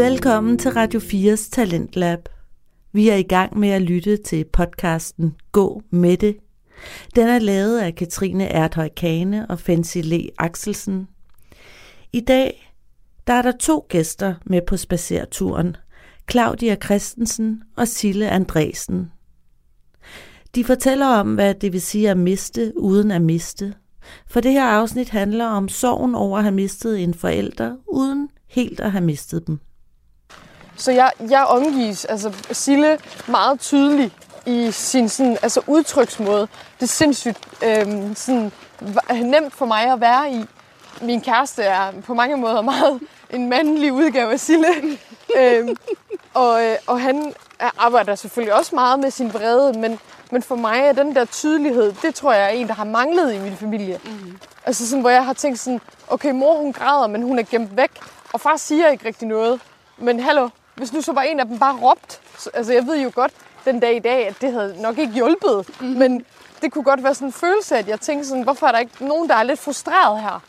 Velkommen til Radio 4's Talentlab. Vi er i gang med at lytte til podcasten Gå med det. Den er lavet af Katrine Erthøj Kane og Fancy Le Axelsen. I dag der er der to gæster med på spacerturen. Claudia Christensen og Sille Andresen. De fortæller om, hvad det vil sige at miste uden at miste. For det her afsnit handler om sorgen over at have mistet en forælder, uden helt at have mistet dem. Så jeg, jeg omgives, altså Sille meget tydelig i sin sådan, altså udtryksmåde. Det er sindssygt øhm, sådan, nemt for mig at være i. Min kæreste er på mange måder meget en mandlig udgave af Sille. øhm, og, øh, og han arbejder selvfølgelig også meget med sin vrede, men, men for mig er den der tydelighed, det tror jeg er en, der har manglet i min familie. Mm. Altså sådan, hvor jeg har tænkt sådan, okay, mor hun græder, men hun er gemt væk, og far siger ikke rigtig noget. Men hallo, hvis nu så var en af dem bare råbt, så, altså jeg ved jo godt den dag i dag, at det havde nok ikke hjulpet, mm-hmm. men det kunne godt være sådan en følelse, at jeg tænkte sådan, hvorfor er der ikke nogen, der er lidt frustreret her?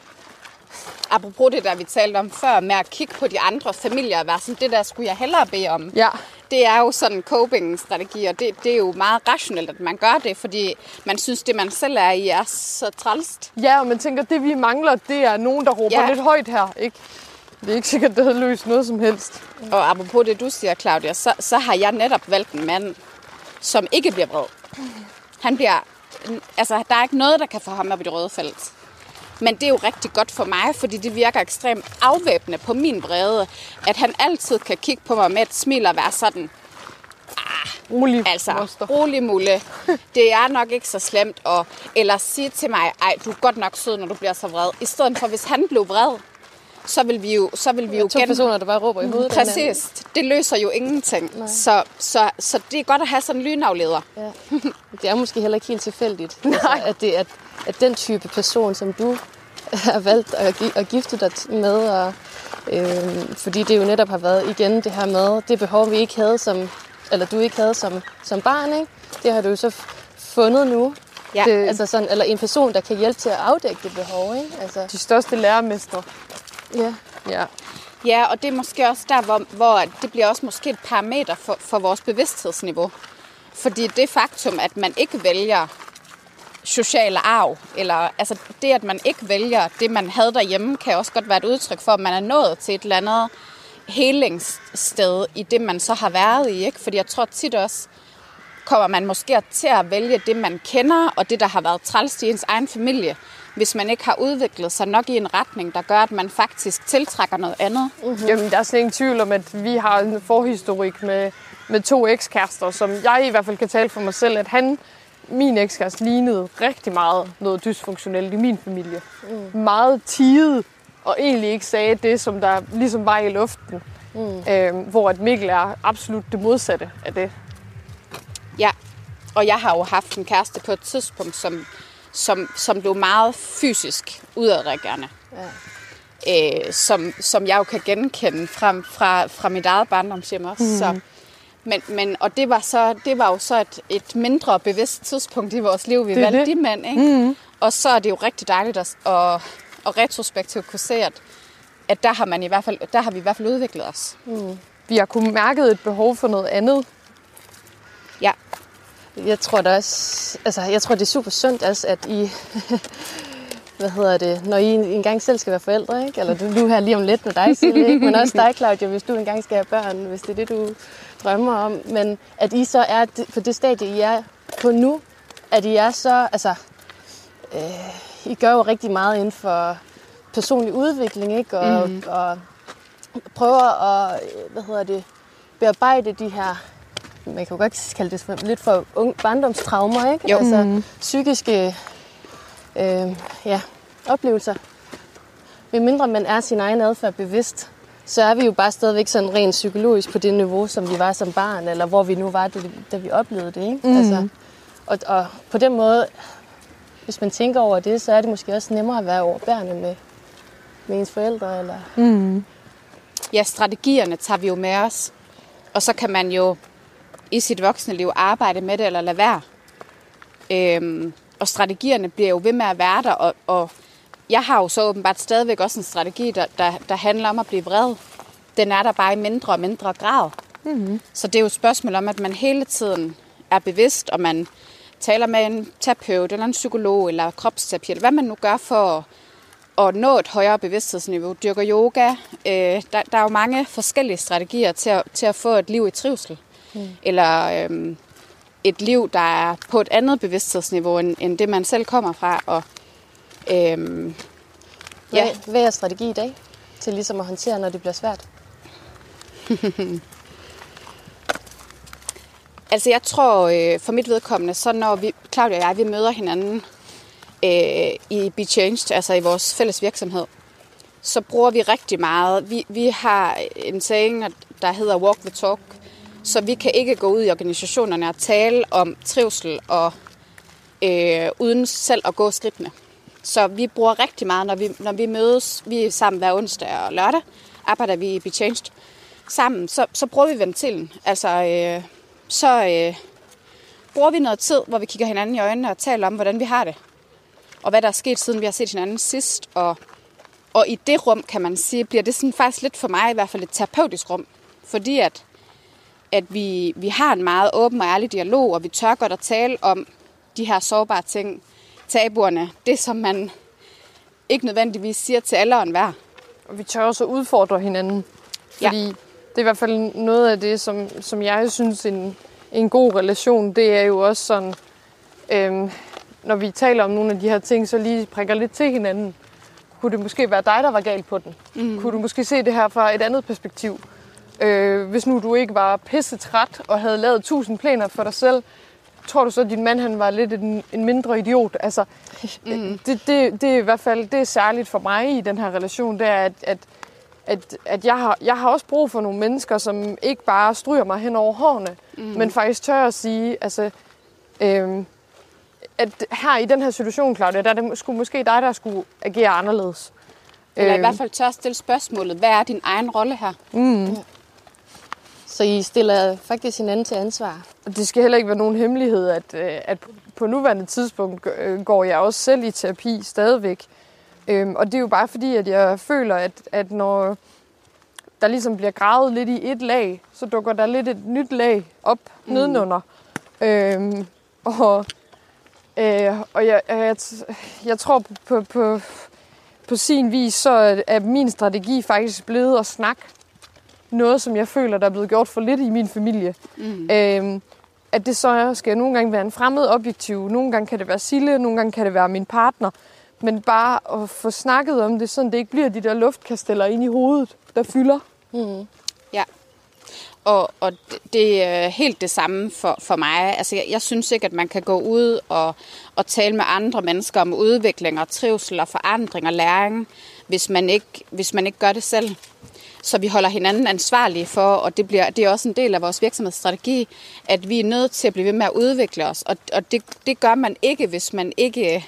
Apropos det, der vi talte om før, med at kigge på de andre familier og være sådan, det der skulle jeg hellere bede om. Ja. Det er jo sådan en coping-strategi, og det, det er jo meget rationelt, at man gør det, fordi man synes, det man selv er i er så trælst. Ja, og man tænker, det vi mangler, det er nogen, der råber ja. lidt højt her, ikke? Det er ikke sikkert, det havde løst noget som helst. Og apropos det, du siger, Claudia, så, så har jeg netop valgt en mand, som ikke bliver vred. Han bliver... Altså, der er ikke noget, der kan få ham op i det røde felt. Men det er jo rigtig godt for mig, fordi det virker ekstremt afvæbnende på min vrede, at han altid kan kigge på mig med et smil og være sådan, ah, rolig, altså, moster. rolig mulle. Det er nok ikke så slemt. Og, eller sige til mig, ej, du er godt nok sød, når du bliver så vred. I stedet for, hvis han blev vred, så vil vi jo, så vil vi jo to gen... personer, der bare råber i hovedet. Præcis. Det løser jo ingenting. Så, så, så det er godt at have sådan en lynafleder. Ja. Det er måske heller ikke helt tilfældigt, altså, at, det, at, at den type person, som du har valgt at, at gifte dig med, og, øh, fordi det jo netop har været igen det her med, det behov, vi ikke havde som, eller du ikke havde som, som barn, ikke? det har du jo så fundet nu. Ja. Det, altså sådan, eller en person, der kan hjælpe til at afdække det behov. Ikke? Altså. De største lærermestre. Ja. ja. Ja, og det er måske også der, hvor, hvor det bliver også måske et parameter for, for vores bevidsthedsniveau. Fordi det faktum, at man ikke vælger social arv, eller altså det, at man ikke vælger det, man havde derhjemme, kan også godt være et udtryk for, at man er nået til et eller andet helingssted i det, man så har været i. Ikke? Fordi jeg tror tit også, kommer man måske til at vælge det, man kender, og det, der har været træls i ens egen familie, hvis man ikke har udviklet sig nok i en retning, der gør, at man faktisk tiltrækker noget andet. Mm-hmm. Jamen, der er slet ingen tvivl om, at vi har en forhistorik med, med to ekskærester, som jeg i hvert fald kan tale for mig selv, at han, min ekskæreste, lignede rigtig meget noget dysfunktionelt i min familie. Mm. Meget tiget, og egentlig ikke sagde det, som der ligesom var i luften. Mm. Øh, hvor at Mikkel er absolut det modsatte af det. Ja, og jeg har jo haft en kæreste på et tidspunkt, som som, som blev meget fysisk udadreagerende. Ja. Øh, som, som jeg jo kan genkende fra, fra, fra mit eget barndomshjem også. Mm. Så, men, men, og det var, så, det var jo så et, et mindre bevidst tidspunkt i vores liv, vi det valgte det. de mænd. Ikke? Mm. Og så er det jo rigtig dejligt at, at, at retrospektivt kunne se, at, at der har, man i hvert fald, der har vi i hvert fald udviklet os. Mm. Vi har kunnet mærke et behov for noget andet. Ja. Jeg tror da også, altså jeg tror det er super sundt også, at I, hvad hedder det, når I engang selv skal være forældre, ikke? eller du, nu her lige om lidt med dig selv, ikke? men også dig, Claudia, hvis du engang skal have børn, hvis det er det, du drømmer om, men at I så er på det stadie, I er på nu, at I er så, altså, øh, I gør jo rigtig meget inden for personlig udvikling, ikke? Og, mm. og prøver at, hvad hedder det, bearbejde de her man kan jo godt kalde det for, lidt for ung, barndomstraumer, ikke? Jo. Altså mm. psykiske øh, ja, oplevelser. Hvis mindre man er sin egen adfærd bevidst, så er vi jo bare stadigvæk sådan rent psykologisk på det niveau, som vi var som barn, eller hvor vi nu var, da vi oplevede det. Ikke? Mm. Altså, og, og på den måde, hvis man tænker over det, så er det måske også nemmere at være overbærende med, med ens forældre. Eller... Mm. Ja, strategierne tager vi jo med os. Og så kan man jo i sit voksne liv arbejde med det eller lade være. Øhm, og strategierne bliver jo ved med at være der, og, og jeg har jo så åbenbart stadigvæk også en strategi, der, der, der handler om at blive vred. Den er der bare i mindre og mindre grad. Mm-hmm. Så det er jo et spørgsmål om, at man hele tiden er bevidst, og man taler med en terapeut, eller en psykolog, eller kropsterapi, eller hvad man nu gør for at nå et højere bevidsthedsniveau. Dyrker yoga. Øh, der, der er jo mange forskellige strategier til at, til at få et liv i trivsel. Mm. Eller øh, et liv, der er på et andet bevidsthedsniveau, end, end det man selv kommer fra. Og, øh, ja. hvad, hvad er strategi i dag til ligesom at håndtere, når det bliver svært? altså jeg tror øh, for mit vedkommende, så når vi, Claudia og jeg, vi møder hinanden øh, i Be Changed, altså i vores fælles virksomhed, så bruger vi rigtig meget. Vi, vi har en saying, der hedder walk the talk, så vi kan ikke gå ud i organisationerne og tale om trivsel og øh, uden selv at gå skridtene. Så vi bruger rigtig meget, når vi, når vi mødes, vi er sammen hver onsdag og lørdag, arbejder vi i Be Changed sammen, så, så bruger vi ventilen. Altså, øh, så øh, bruger vi noget tid, hvor vi kigger hinanden i øjnene og taler om, hvordan vi har det. Og hvad der er sket, siden vi har set hinanden sidst. Og, og i det rum, kan man sige, bliver det sådan faktisk lidt for mig i hvert fald et terapeutisk rum. Fordi at, at vi, vi har en meget åben og ærlig dialog, og vi tør godt at tale om de her sårbare ting, tabuerne, det som man ikke nødvendigvis siger til alle og enhver. Og vi tør også udfordre hinanden. Fordi ja. det er i hvert fald noget af det, som, som jeg synes en, en god relation, det er jo også sådan, øhm, når vi taler om nogle af de her ting, så lige prikker lidt til hinanden. Kunne det måske være dig, der var galt på den? Mm. Kunne du måske se det her fra et andet perspektiv? Øh, hvis nu du ikke var pisse træt og havde lavet tusind planer for dig selv, tror du så, at din mand han var lidt en, en mindre idiot? Altså, mm. det, det, det, er i hvert fald det er særligt for mig i den her relation, det er, at, at, at, at jeg, har, jeg har også brug for nogle mennesker, som ikke bare stryger mig hen over hårene, mm. men faktisk tør at sige, altså, øh, at her i den her situation, Claudia, der er det skulle måske dig, der skulle agere anderledes. Eller i hvert fald tør at stille spørgsmålet, hvad er din egen rolle her? Mm. Så I stiller faktisk hinanden til ansvar? Og det skal heller ikke være nogen hemmelighed, at, øh, at på nuværende tidspunkt øh, går jeg også selv i terapi stadigvæk. Øhm, og det er jo bare fordi, at jeg føler, at, at når der ligesom bliver gravet lidt i et lag, så dukker der lidt et nyt lag op mm. nedenunder. Øhm, og Øh, og jeg, jeg, jeg tror på, på, på sin vis, så er min strategi faktisk blevet at snakke noget, som jeg føler, der er blevet gjort for lidt i min familie. Mm. Øh, at det så skal nogle gange være en fremmed objektiv, nogle gange kan det være Sille, nogle gange kan det være min partner. Men bare at få snakket om det, så det ikke bliver de der luftkasteller ind i hovedet, der fylder. Mm. Ja. Og, og det er helt det samme for, for mig. Altså, jeg, jeg synes ikke, at man kan gå ud og, og tale med andre mennesker om udvikling og trivsel og forandring og læring, hvis man ikke, hvis man ikke gør det selv. Så vi holder hinanden ansvarlige for, og det, bliver, det er også en del af vores virksomhedsstrategi, at vi er nødt til at blive ved med at udvikle os. Og, og det, det gør man ikke, hvis man ikke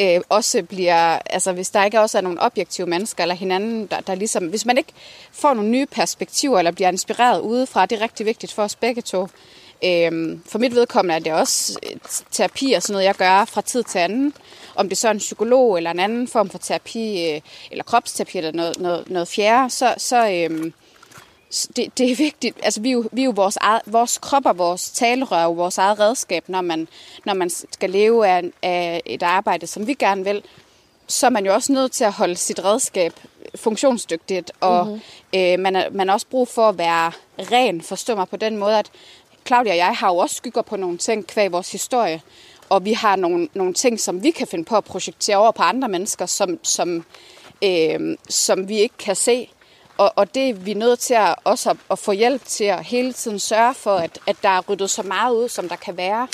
øh, også bliver, altså hvis der ikke også er nogle objektive mennesker eller hinanden, der, der ligesom, hvis man ikke får nogle nye perspektiver eller bliver inspireret udefra, det er rigtig vigtigt for os begge to. Øh, for mit vedkommende er det også øh, terapi og sådan noget, jeg gør fra tid til anden. Om det så er en psykolog eller en anden form for terapi, øh, eller kropsterapi eller noget, noget, noget fjerde, så, så, øh, det, det er vigtigt. Altså, vi er jo, vi er jo vores, eget, vores krop og vores talerør og vores eget redskab, når man, når man skal leve af, af et arbejde, som vi gerne vil. Så er man jo også nødt til at holde sit redskab funktionsdygtigt, og mm-hmm. øh, man, er, man har også brug for at være ren, forstå mig på den måde, at Claudia og jeg har jo også skygger på nogle ting kvæg vores historie, og vi har nogle, nogle ting, som vi kan finde på at projektere over på andre mennesker, som, som, øh, som vi ikke kan se. Og, og det er vi nødt til at, også at, at få hjælp til at hele tiden sørge for, at, at der er ryddet så meget ud, som der kan være.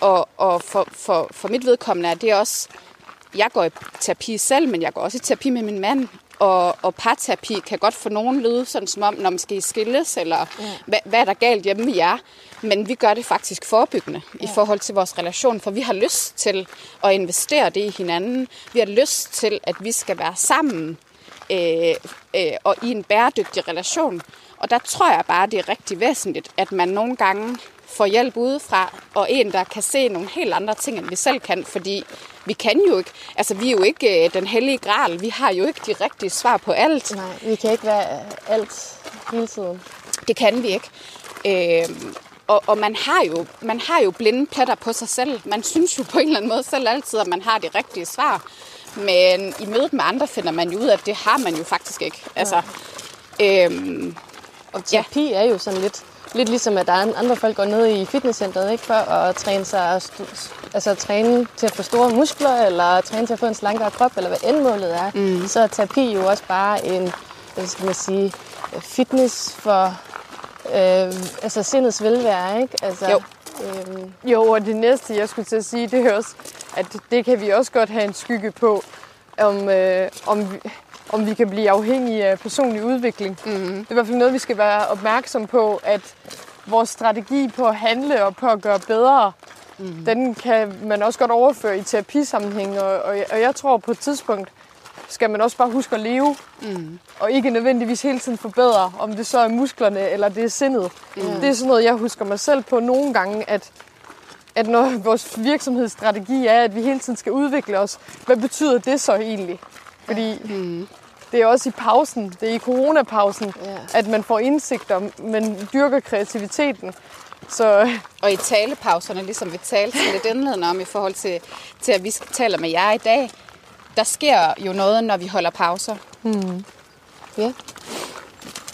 Og, og for, for, for mit vedkommende er det også, jeg går i terapi selv, men jeg går også i terapi med min mand. Og, og parterapi kan godt få nogen lyde, sådan som om, når man skal skilles, eller ja. hvad, hvad er der galt hjemme med jer. Men vi gør det faktisk forebyggende ja. i forhold til vores relation, for vi har lyst til at investere det i hinanden. Vi har lyst til, at vi skal være sammen øh, øh, og i en bæredygtig relation. Og der tror jeg bare, det er rigtig væsentligt, at man nogle gange får hjælp udefra, og en, der kan se nogle helt andre ting, end vi selv kan, fordi vi kan jo ikke, altså vi er jo ikke øh, den hellige gral, vi har jo ikke de rigtige svar på alt. Nej, vi kan ikke være alt hele tiden. Det kan vi ikke. Øh, og, og man har jo man har jo blinde pletter på sig selv. Man synes jo på en eller anden måde selv altid, at man har de rigtige svar. Men i mødet med andre finder man jo ud af, at det har man jo faktisk ikke. Altså, øhm, Og terapi ja. er jo sådan lidt, lidt ligesom, at der er andre folk går ned i fitnesscenteret ikke, for at træne, sig, altså træne til at få store muskler, eller træne til at få en slankere krop, eller hvad endmålet er. Mm. Så er terapi jo også bare en, hvad skal man sige, fitness for øh, altså sindets velvære, ikke? Altså, Jo. Øhm, Jo, og det næste, jeg skulle til at sige, det er også, at det kan vi også godt have en skygge på, om, øh, om, vi, om vi kan blive afhængige af personlig udvikling. Mm-hmm. Det er i hvert fald noget, vi skal være opmærksom på, at vores strategi på at handle og på at gøre bedre, mm-hmm. den kan man også godt overføre i terapisammenhæng. Og, og, og jeg tror på et tidspunkt, skal man også bare huske at leve, mm. og ikke nødvendigvis hele tiden forbedre, om det så er musklerne eller det er sindet. Mm. Det er sådan noget, jeg husker mig selv på nogle gange, at, at når vores virksomhedsstrategi er, at vi hele tiden skal udvikle os, hvad betyder det så egentlig? Fordi mm. Det er også i pausen, det er i coronapausen, Ja. at man får indsigter, men dyrker kreativiteten. Så Og i talepauserne, ligesom vi talte lidt indledende om i forhold til, til, at vi taler med jer i dag, der sker jo noget, når vi holder pauser. Ja,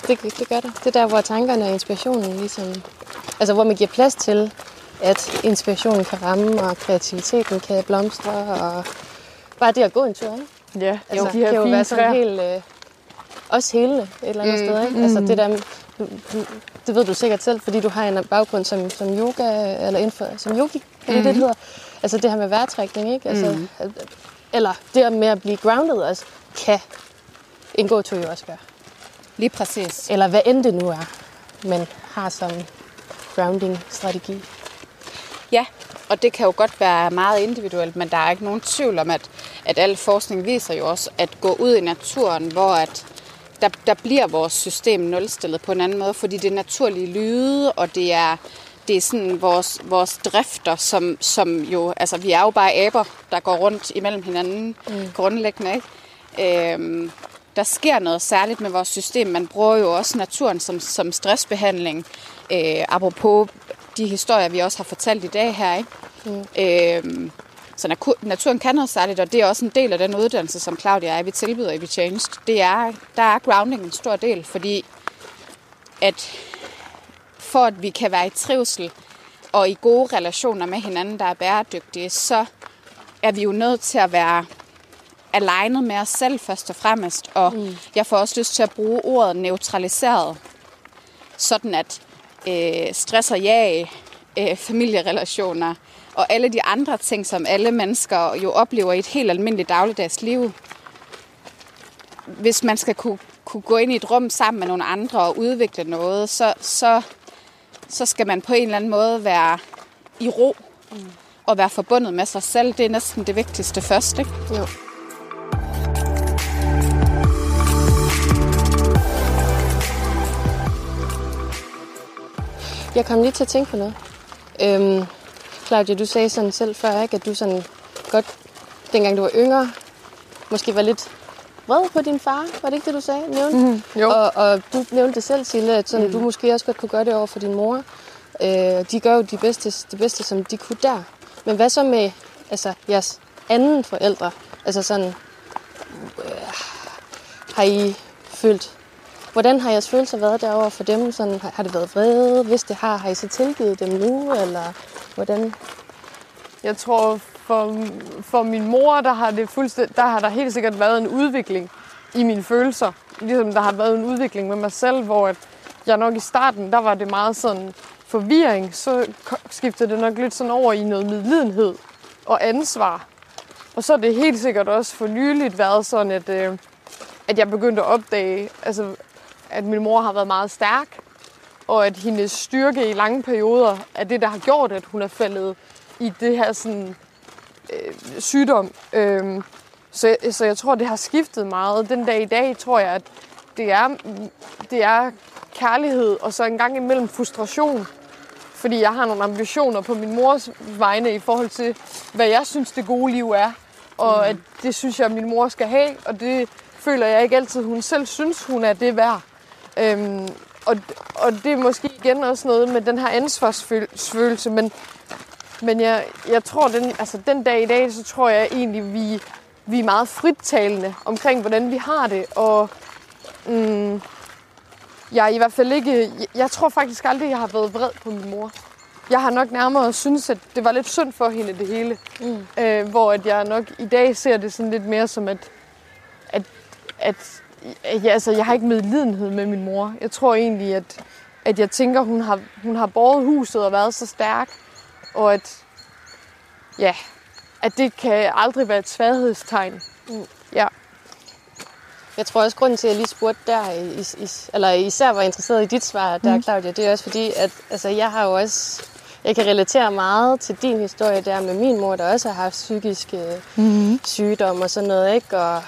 det, det gør det. Det er der, hvor tankerne og inspirationen ligesom... Altså, hvor man giver plads til, at inspirationen kan ramme, og kreativiteten kan blomstre, og bare det at gå en tur, ikke? Ja, Altså, de her kan jo være sådan træer. helt... Øh, også helende et eller andet mm. sted, ikke? Altså, det der... Du, du, det ved du sikkert selv, fordi du har en baggrund som, som yoga, eller inden for, som yogi, er det det, det hedder? Altså det her med vejrtrækning, ikke? Altså, mm. Eller det med at blive grounded også, kan en gåtur jo også gøre. Lige præcis. Eller hvad end det nu er, man har som grounding-strategi. Ja, og det kan jo godt være meget individuelt, men der er ikke nogen tvivl om, at, at al forskning viser jo også, at gå ud i naturen, hvor at der, der bliver vores system nulstillet på en anden måde, fordi det er naturlige lyde, og det er, det er sådan vores, vores drifter, som, som jo, altså vi er jo bare aber, der går rundt imellem hinanden mm. grundlæggende, ikke? Øhm, der sker noget særligt med vores system. Man bruger jo også naturen som, som stressbehandling. Øh, apropos de historier, vi også har fortalt i dag her. Ikke? Mm. Øhm, så naturen kan noget særligt, og det er også en del af den uddannelse, som Claudia og jeg, vi tilbyder i Changed. Det er, der er grounding en stor del, fordi at for at vi kan være i trivsel og i gode relationer med hinanden, der er bæredygtige, så er vi jo nødt til at være alignet med os selv først og fremmest. Og mm. jeg får også lyst til at bruge ordet neutraliseret, sådan at øh, stress og jag, øh, familierelationer og alle de andre ting, som alle mennesker jo oplever i et helt almindeligt dagligdags liv. Hvis man skal kunne, kunne gå ind i et rum sammen med nogle andre og udvikle noget, så, så, så skal man på en eller anden måde være i ro mm. og være forbundet med sig selv. Det er næsten det vigtigste først, ikke? Jo. Jeg kom lige til at tænke på noget. Øhm, Claudia, du sagde sådan selv før, ikke, at du sådan godt, dengang du var yngre, måske var lidt vred på din far. Var det ikke det, du sagde? Nævnte? Mm, jo. Og, og du nævnte det selv, Sille, at sådan, mm. du måske også godt kunne gøre det over for din mor. Øh, de gør jo de bedste, det bedste, som de kunne der. Men hvad så med altså, jeres anden forældre? Altså sådan, øh, har I følt, hvordan har jeres følelser været derover for dem? Sådan, har, det været vrede? Hvis det har, har I så tilgivet dem nu? Eller hvordan? Jeg tror, for, for min mor, der har, det fuldstænd- der har der helt sikkert været en udvikling i mine følelser. Ligesom der har været en udvikling med mig selv, hvor at jeg nok i starten, der var det meget sådan forvirring. Så skiftede det nok lidt sådan over i noget medlidenhed og ansvar. Og så er det helt sikkert også for nyligt været sådan, at, øh, at jeg begyndte at opdage, altså, at min mor har været meget stærk, og at hendes styrke i lange perioder er det, der har gjort, at hun er faldet i det her sådan, øh, sygdom. Øhm, så, så jeg tror, det har skiftet meget. Den dag i dag tror jeg, at det er, det er kærlighed, og så en gang imellem frustration. fordi jeg har nogle ambitioner på min mors vegne i forhold til, hvad jeg synes det gode liv er. Og at det synes jeg, at min mor skal have, og det føler jeg ikke altid, hun selv synes, hun er det værd. Øhm, og, og det er måske igen også noget med den her ansvarsfølelse, men, men jeg, jeg tror, den, altså den dag i dag, så tror jeg egentlig, vi, vi er meget frittalende omkring, hvordan vi har det, og mm, jeg er i hvert fald ikke, jeg, jeg tror faktisk aldrig, jeg har været vred på min mor. Jeg har nok nærmere synes, at det var lidt synd for hende, det hele. Mm. Øh, hvor at jeg nok i dag ser det sådan lidt mere som, at, at, at ja, altså, jeg har ikke medlidenhed med min mor. Jeg tror egentlig, at, at jeg tænker, hun har, hun har båret huset og været så stærk, og at, ja, at det kan aldrig være et svaghedstegn. Mm. Ja. Jeg tror også, grunden til, at jeg lige spurgte der, is, is, eller især var interesseret i dit svar der, mm. Claudia, det er også fordi, at altså, jeg har jo også, jeg kan relatere meget til din historie der med min mor, der også har haft psykiske mm. sygdomme og sådan noget, ikke? Og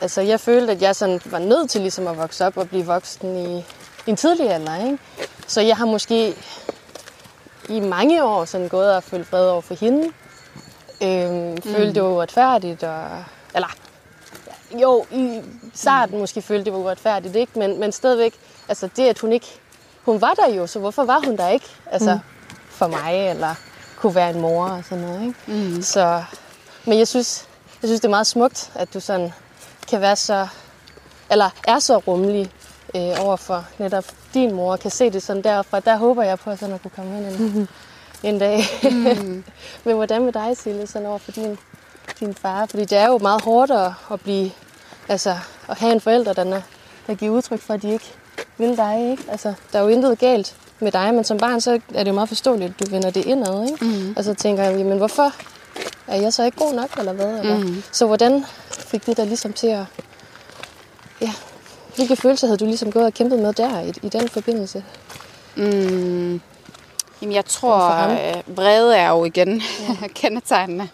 altså, jeg følte, at jeg sådan var nødt til ligesom at vokse op og blive voksen i, i en tidlig alder, ikke? Så jeg har måske i mange år sådan gået og følt fred over for hende. Øhm, mm. Følte det var uretfærdigt, og, eller jo, i starten måske følte det var uretfærdigt, ikke? Men, men stadigvæk, altså det, at hun ikke, hun var der jo, så hvorfor var hun der ikke? Altså, mm. for mig, eller kunne være en mor og sådan noget, ikke? Mm. Så, men jeg synes, jeg synes, det er meget smukt, at du sådan kan være så, eller er så rummelig øh, over for netop din mor, kan se det sådan derfra. Der håber jeg på sådan at kunne komme ind en, mm. en dag. Mm. Men hvordan med dig, Sille, sådan over for din, din far? Fordi det er jo meget hårdt at, at blive, altså at have en forælder, der, der giver udtryk for, at de ikke vil dig, ikke? Altså, der er jo intet galt med dig, men som barn, så er det jo meget forståeligt, at du vender det indad, ikke? Mm. Og så tænker jeg, men hvorfor er jeg så ikke god nok, eller hvad? Eller? Mm. Så hvordan fik det der ligesom til at... Ja, hvilke følelser havde du ligesom gået og kæmpet med der i, i den forbindelse? Mm. Jamen, jeg tror, at vrede er jo igen ja. kendetegnende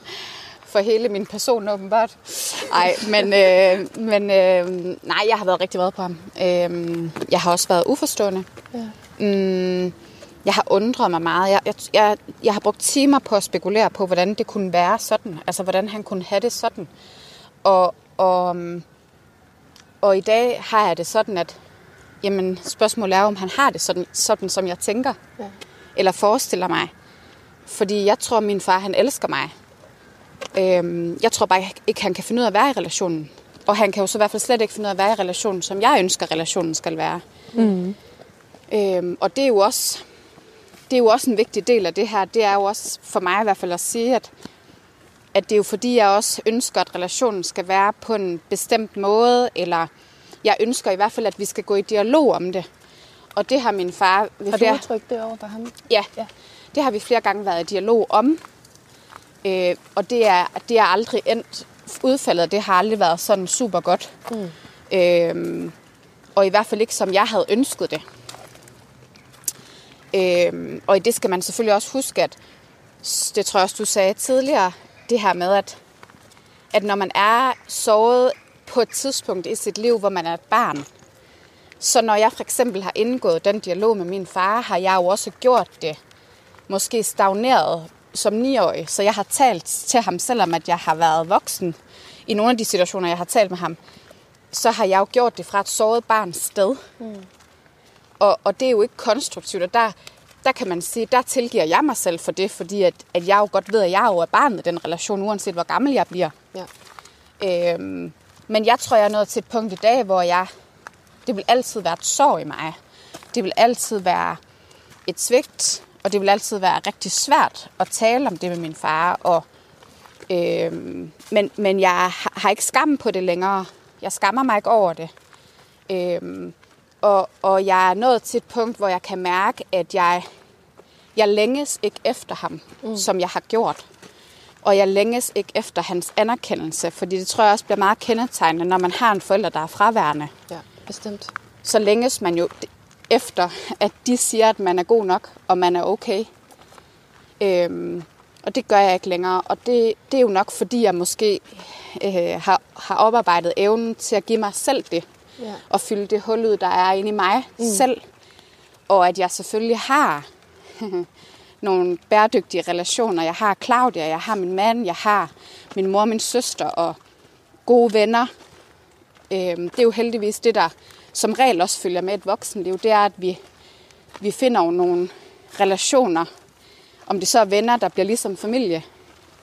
for hele min person, åbenbart. Nej, men, øh, men øh, nej, jeg har været rigtig vred på ham. Øh, jeg har også været uforstående. Ja. Mm, jeg har undret mig meget. Jeg, jeg, jeg, jeg har brugt timer på at spekulere på, hvordan det kunne være sådan. Altså, hvordan han kunne have det sådan. Og, og, og i dag har jeg det sådan, at jamen, spørgsmålet er, om han har det sådan, sådan som jeg tænker. Ja. Eller forestiller mig. Fordi jeg tror, min far, han elsker mig. Øhm, jeg tror bare ikke, han kan finde ud af at være i relationen. Og han kan jo så i hvert fald slet ikke finde ud af at være i relationen, som jeg ønsker, relationen skal være. Mm. Øhm, og det er jo også det er jo også en vigtig del af det her. Det er jo også for mig i hvert fald at sige, at, at det er jo fordi, jeg også ønsker, at relationen skal være på en bestemt måde, eller jeg ønsker i hvert fald, at vi skal gå i dialog om det. Og det har min far... Har du udtrykt det over for ham? Ja, ja, det har vi flere gange været i dialog om. Øh, og det er, det er aldrig endt. Udfaldet det har aldrig været sådan super godt. Mm. Øh, og i hvert fald ikke, som jeg havde ønsket det. Øhm, og i det skal man selvfølgelig også huske, at det tror jeg også, du sagde tidligere, det her med, at, at når man er såret på et tidspunkt i sit liv, hvor man er et barn, så når jeg for eksempel har indgået den dialog med min far, har jeg jo også gjort det måske stagneret som niårig. Så jeg har talt til ham, selvom at jeg har været voksen i nogle af de situationer, jeg har talt med ham, så har jeg jo gjort det fra et såret barns sted. Mm. Og, og det er jo ikke konstruktivt, og der, der kan man sige, der tilgiver jeg mig selv for det, fordi at, at jeg jo godt ved, at jeg er jo er barnet i den relation, uanset hvor gammel jeg bliver. Ja. Øhm, men jeg tror, jeg er nået til et punkt i dag, hvor jeg, det vil altid være et sorg i mig. Det vil altid være et svigt, og det vil altid være rigtig svært at tale om det med min far. Og, øhm, men, men jeg har ikke skam på det længere. Jeg skammer mig ikke over det. Øhm, og, og jeg er nået til et punkt, hvor jeg kan mærke, at jeg, jeg længes ikke efter ham, mm. som jeg har gjort. Og jeg længes ikke efter hans anerkendelse, fordi det tror jeg også bliver meget kendetegnende, når man har en forælder, der er fraværende. Ja, bestemt. Så længes man jo efter, at de siger, at man er god nok, og man er okay. Øhm, og det gør jeg ikke længere. Og det, det er jo nok, fordi jeg måske øh, har, har oparbejdet evnen til at give mig selv det ja. og fylde det hul ud, der er inde i mig mm. selv. Og at jeg selvfølgelig har nogle bæredygtige relationer. Jeg har Claudia, jeg har min mand, jeg har min mor, min søster og gode venner. Øhm, det er jo heldigvis det, der som regel også følger med et voksenliv. Det er, at vi, vi finder jo nogle relationer, om det så er venner, der bliver ligesom familie.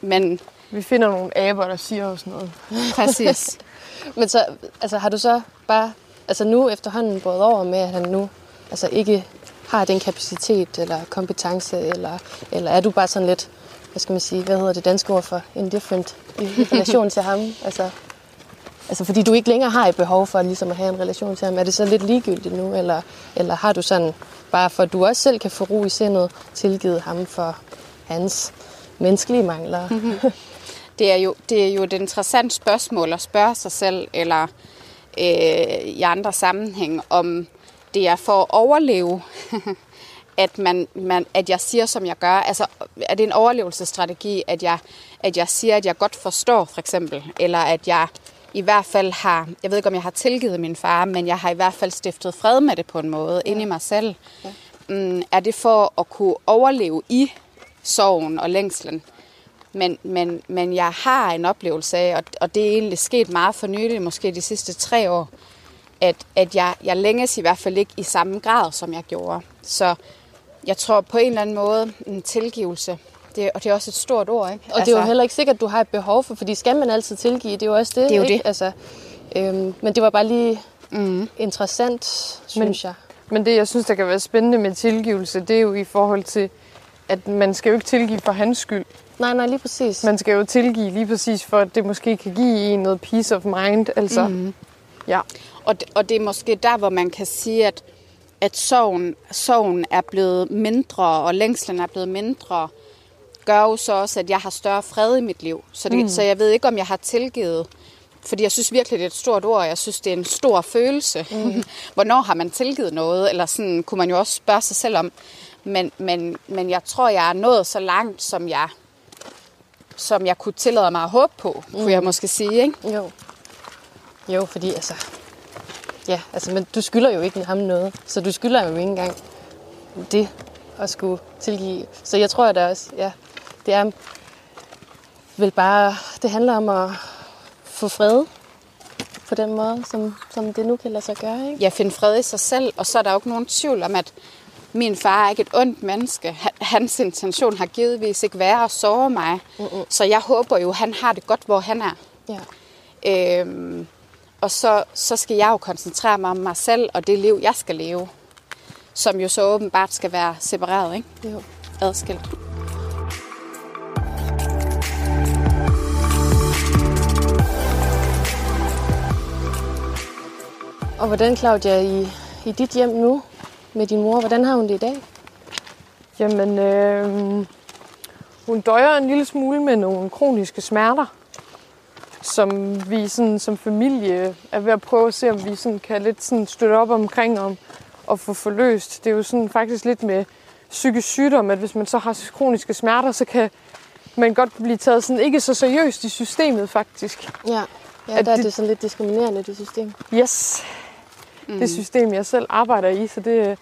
Men Vi finder nogle aber, der siger os noget. præcis. Men så, altså, har du så bare altså nu efterhånden båret over med, at han nu altså ikke har den kapacitet eller kompetence, eller, eller er du bare sådan lidt, hvad skal man sige, hvad hedder det danske ord for, indifferent i, i relation til ham? Altså, altså fordi du ikke længere har et behov for ligesom at have en relation til ham. Er det så lidt ligegyldigt nu, eller, eller har du sådan, bare for at du også selv kan få ro i sindet, tilgivet ham for hans menneskelige mangler? Det er, jo, det er jo et interessant spørgsmål at spørge sig selv, eller øh, i andre sammenhæng, om det er for at overleve, at, man, man, at jeg siger, som jeg gør. Altså, er det en overlevelsesstrategi, at jeg, at jeg siger, at jeg godt forstår, for eksempel, eller at jeg i hvert fald har, jeg ved ikke, om jeg har tilgivet min far, men jeg har i hvert fald stiftet fred med det på en måde, ja. inde i mig selv. Ja. Mm, er det for at kunne overleve i sorgen og længslen? Men, men, men jeg har en oplevelse af, og, og det er egentlig sket meget for nylig, måske de sidste tre år, at, at jeg, jeg længes i hvert fald ikke i samme grad, som jeg gjorde. Så jeg tror på en eller anden måde, en tilgivelse, det, og det er også et stort ord, ikke? Og altså, det er jo heller ikke sikkert, at du har et behov for, fordi skal man altid tilgive, det er jo også det. Det er jo ikke? det. Altså, øhm, men det var bare lige mm. interessant, synes Men- jeg. Men det, jeg synes, der kan være spændende med tilgivelse, det er jo i forhold til, at man skal jo ikke tilgive for hans skyld. Nej, nej, lige præcis. Man skal jo tilgive lige præcis for, at det måske kan give en noget peace of mind. Altså, mm. ja. Og, det- og det er måske der, hvor man kan sige, at, at sorgen, sorgen er blevet mindre, og længslen er blevet mindre, gør jo så også, at jeg har større fred i mit liv. Så, det, mm. så jeg ved ikke, om jeg har tilgivet, fordi jeg synes virkelig, det er et stort ord, og jeg synes, det er en stor følelse. Mm. Hvornår har man tilgivet noget? Eller sådan kunne man jo også spørge sig selv om. Men, men, men jeg tror, jeg er nået så langt, som jeg, som jeg kunne tillade mig at håbe på, mm. kunne jeg måske sige. Ikke? Jo. Jo, fordi altså... Ja, altså, men du skylder jo ikke ham noget. Så du skylder jo ikke engang det at skulle tilgive. Så jeg tror, at der også, ja, det er vel bare, det handler om at få fred på den måde, som, som det nu kan lade sig gøre, ikke? ja, finde fred i sig selv, og så er der jo ikke nogen tvivl om, at min far er ikke et ondt menneske. Han- Hans intention har givetvis ikke været at såre mig. Mm-mm. Så jeg håber jo, han har det godt, hvor han er. Ja. Øhm, og så, så skal jeg jo koncentrere mig om mig selv og det liv, jeg skal leve. Som jo så åbenbart skal være separeret, ikke? Jo. Adskilt. Og hvordan, Claudia, i, i dit hjem nu med din mor, hvordan har hun det i dag? Jamen, øh, hun døjer en lille smule med nogle kroniske smerter, som vi sådan, som familie er ved at prøve at se, om vi sådan kan lidt sådan støtte op omkring om og få forløst. Det er jo sådan faktisk lidt med psykisk sygdom, at hvis man så har kroniske smerter, så kan man godt blive taget sådan ikke så seriøst i systemet faktisk. Ja, ja At der er det- det sådan lidt diskriminerende, det system. Yes, mm. det system, jeg selv arbejder i, så det er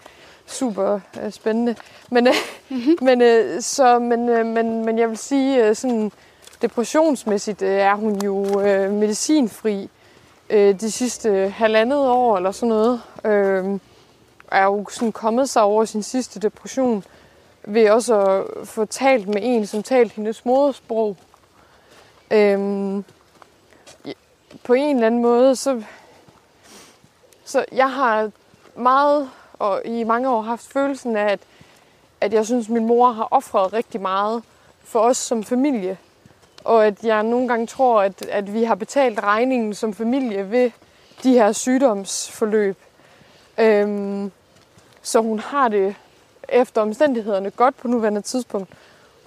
super øh, spændende. Men, øh, mm-hmm. men, øh, så, men, men, men jeg vil sige, sådan depressionsmæssigt er hun jo øh, medicinfri øh, de sidste halvandet år eller sådan noget. Øh, er jo sådan kommet sig over sin sidste depression ved også at få talt med en, som talte hendes modersprog. Øhm, på en eller anden måde, så så jeg har meget og i mange år haft følelsen af, at, at jeg synes, at min mor har offret rigtig meget for os som familie. Og at jeg nogle gange tror, at, at vi har betalt regningen som familie ved de her sygdomsforløb. Øhm, så hun har det efter omstændighederne godt på nuværende tidspunkt.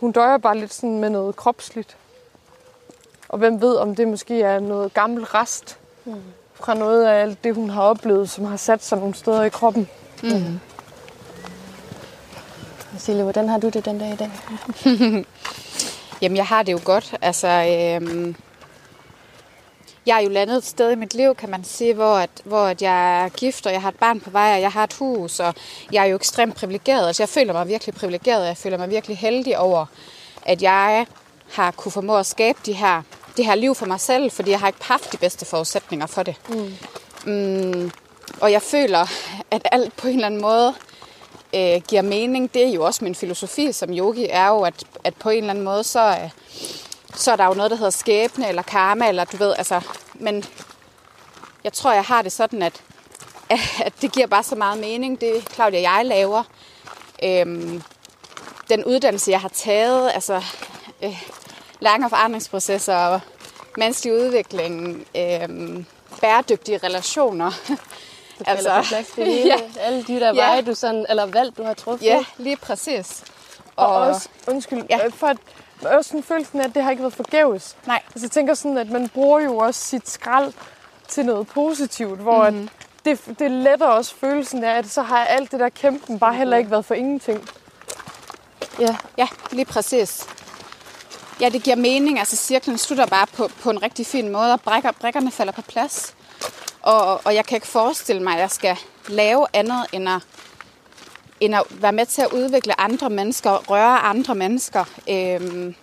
Hun døjer bare lidt sådan med noget kropsligt. Og hvem ved, om det måske er noget gammel rest mm fra noget af alt det, hun har oplevet, som har sat sig nogle steder i kroppen. Silje, hvordan har du det den dag i dag? Jamen, jeg har det jo godt. Altså, øhm, jeg er jo landet et sted i mit liv, kan man sige, hvor, at, hvor at jeg er gift, og jeg har et barn på vej, og jeg har et hus, og jeg er jo ekstremt privilegeret. Altså, jeg føler mig virkelig privilegeret, og jeg føler mig virkelig heldig over, at jeg har kunne formå at skabe de her, det her liv for mig selv, fordi jeg har ikke haft de bedste forudsætninger for det. Mm. Mm, og jeg føler, at alt på en eller anden måde øh, giver mening. Det er jo også min filosofi som yogi, er jo, at, at på en eller anden måde, så, øh, så er der jo noget, der hedder skæbne eller karma, eller du ved, altså, men jeg tror, jeg har det sådan, at, at det giver bare så meget mening, det Claudia og jeg laver. Øhm, den uddannelse, jeg har taget, altså øh, lange forandringsprocesser og menneskelig udvikling, øh, bæredygtige relationer. Du altså, plads det hele, ja. alle de der ja. veje, du sådan, eller valg, du har truffet. Ja, lige præcis. Og, og også, undskyld, ja. Øh, for at, også sådan følelsen af, at det har ikke været forgæves. Nej. Altså, jeg tænker sådan, at man bruger jo også sit skrald til noget positivt, hvor mm-hmm. at mhm. det, det letter også følelsen af, at så har alt det der kæmpen bare heller ikke været for ingenting. Ja, ja lige præcis. Ja, det giver mening. Altså cirklen slutter bare på, på en rigtig fin måde, og brækker, brækkerne falder på plads. Og, og jeg kan ikke forestille mig, at jeg skal lave andet end at, end at være med til at udvikle andre mennesker, røre andre mennesker. Øhm,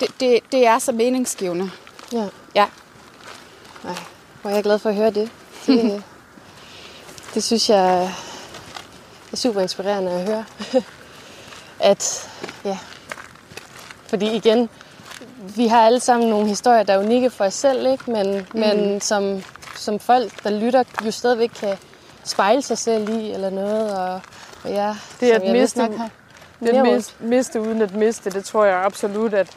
det, det, det er så meningsgivende. Ja. Ja. Nej, hvor er jeg glad for at høre det. Det, det synes jeg er super inspirerende at høre. at, ja, fordi igen, vi har alle sammen nogle historier, der er unikke for os selv, ikke? Men, mm. men som, som folk, der lytter, jo stadigvæk kan spejle sig selv i eller noget. Og, og ja, det er at miste, har det miste uden at miste, det tror jeg absolut, at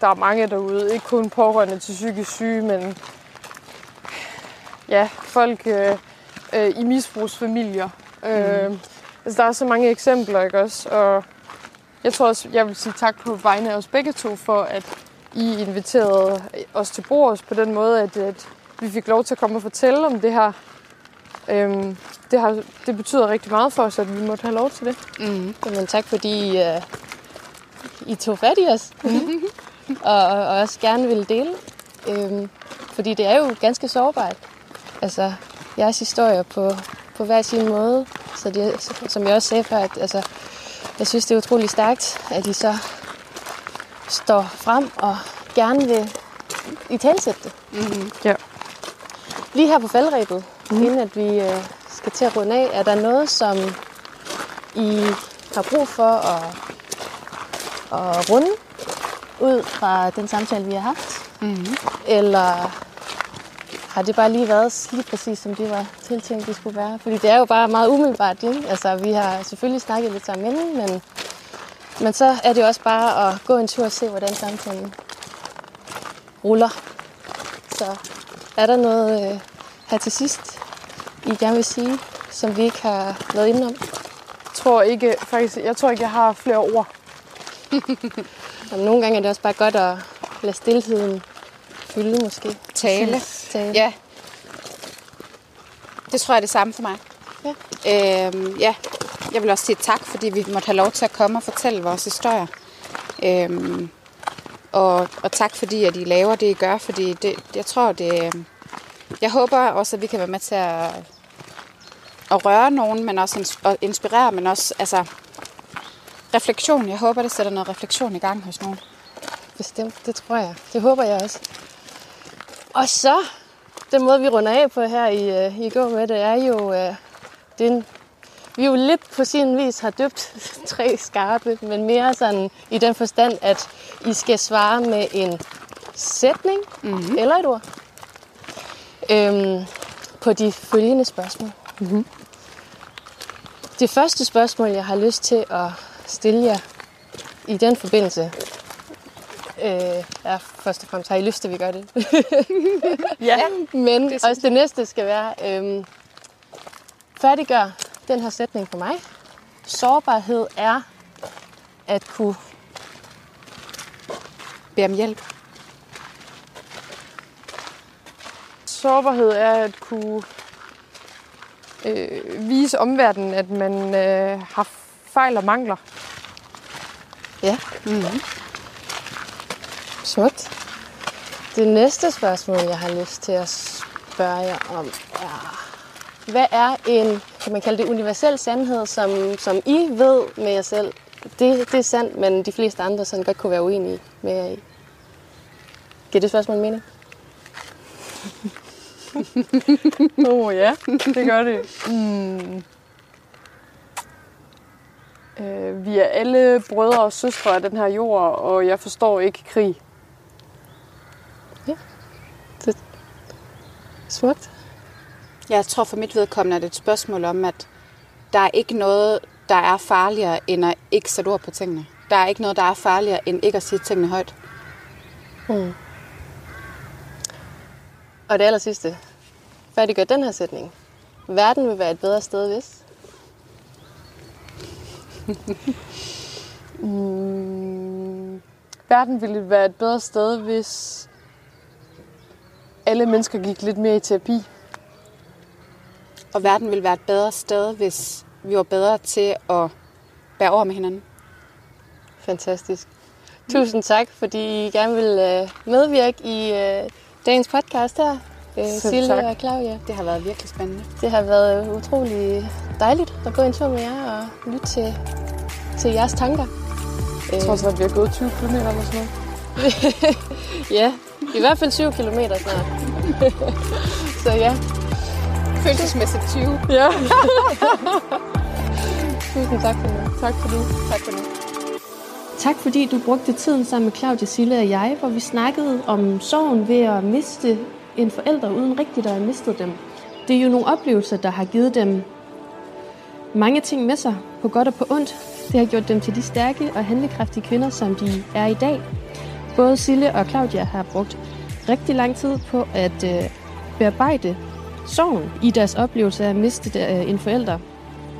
der er mange derude. Ikke kun pårørende til psykisk syge, men ja, folk øh, øh, i misbrugsfamilier. Mm. Øh, altså, der er så mange eksempler, ikke også? Og jeg tror også, jeg vil sige tak på vegne af os begge to for, at I inviterede os til bords på den måde, at, at vi fik lov til at komme og fortælle om det her. Øhm, det, har, det betyder rigtig meget for os, at vi måtte have lov til det. Mm. Jamen tak, fordi uh, I tog fat i os. Mm. og, og også gerne ville dele. Øhm, fordi det er jo ganske sårbart. Altså, jeres historier på, på hver sin måde. Så det, som jeg også sagde før, at altså, jeg synes, det er utrolig stærkt, at I så står frem og gerne vil i talsætte det. Mm-hmm. Ja. Lige her på faldrebet, mm-hmm. inden at vi øh, skal til at runde af, er der noget, som I har brug for at, at runde ud fra den samtale, vi har haft? Mm-hmm. Eller har det bare lige været lige præcis, som det var tiltænkt, det skulle være? Fordi det er jo bare meget umiddelbart, ikke? Altså, vi har selvfølgelig snakket lidt sammen inden, men, men så er det også bare at gå en tur og se, hvordan samtalen ruller. Så er der noget øh, her til sidst, I gerne vil sige, som vi ikke har været inde om? Jeg tror ikke, faktisk, jeg tror ikke, jeg har flere ord. Jamen, nogle gange er det også bare godt at lade stillheden fylde måske. Tale. Tale. Ja. Det tror jeg er det samme for mig. Ja. Øhm, ja. Jeg vil også sige tak, fordi vi måtte have lov til at komme og fortælle vores historier. Øhm, og, og tak fordi, at I laver det, I gør, fordi det, jeg tror, det... Jeg håber også, at vi kan være med til at, at røre nogen, men også at inspirere, men også altså, refleksion. Jeg håber, det sætter noget refleksion i gang hos nogen. Bestemt, det tror jeg. Det håber jeg også. Og så, den måde vi runder af på her i, uh, i går med det, er jo, uh, det er en, vi jo lidt på sin vis har døbt tre skarpe, men mere sådan i den forstand, at I skal svare med en sætning mm-hmm. eller et ord øhm, på de følgende spørgsmål. Mm-hmm. Det første spørgsmål, jeg har lyst til at stille jer i den forbindelse, Øh, ja, først og fremmest har I lyst til, at vi gør det. ja, men det også det næste skal være, øh, færdiggør den her sætning for mig. Sårbarhed er at kunne bede om hjælp. Sårbarhed er at kunne øh, vise omverdenen, at man øh, har fejl og mangler. Ja. Mm-hmm. Smukt. Det næste spørgsmål, jeg har lyst til at spørge jer om, er, hvad er en, kan man kalde det, universel sandhed, som, som I ved med jer selv? Det, det er sandt, men de fleste andre sådan godt kunne være uenige med jer i. Giver det spørgsmål mening? Åh oh, ja, det gør det. Mm. Øh, vi er alle brødre og søstre af den her jord, og jeg forstår ikke krig. Smukt. Jeg tror for mit vedkommende, at det er et spørgsmål om, at der er ikke noget, der er farligere, end at ikke sætte ord på tingene. Der er ikke noget, der er farligere, end ikke at sige tingene højt. Mm. Og det aller sidste. Færdiggør den her sætning. Verden vil være et bedre sted, hvis... Mm. Verden ville være et bedre sted, hvis alle mennesker gik lidt mere i terapi. Og verden ville være et bedre sted, hvis vi var bedre til at bære over med hinanden. Fantastisk. Tusind tak, fordi I gerne vil øh, medvirke i øh, dagens podcast her. Øh, tak. og Claudia. Det har været virkelig spændende. Det har været utrolig dejligt at gå en tur med jer og lytte til, til jeres tanker. Jeg tror så, at vi har gået 20 km eller sådan noget. Ja, i hvert fald 7 km snart. Så ja, Følelsesmæssigt 20. Ja, tusind tak for det. tak for nu. Tak for nu. Tak fordi du brugte tiden sammen med Claudia, Sille og jeg, hvor vi snakkede om sorgen ved at miste en forælder, uden rigtigt at have mistet dem. Det er jo nogle oplevelser, der har givet dem mange ting med sig, på godt og på ondt. Det har gjort dem til de stærke og handlekraftige kvinder, som de er i dag. Både Sille og Claudia har brugt rigtig lang tid på at øh, bearbejde sorgen i deres oplevelse af at miste øh, en forælder.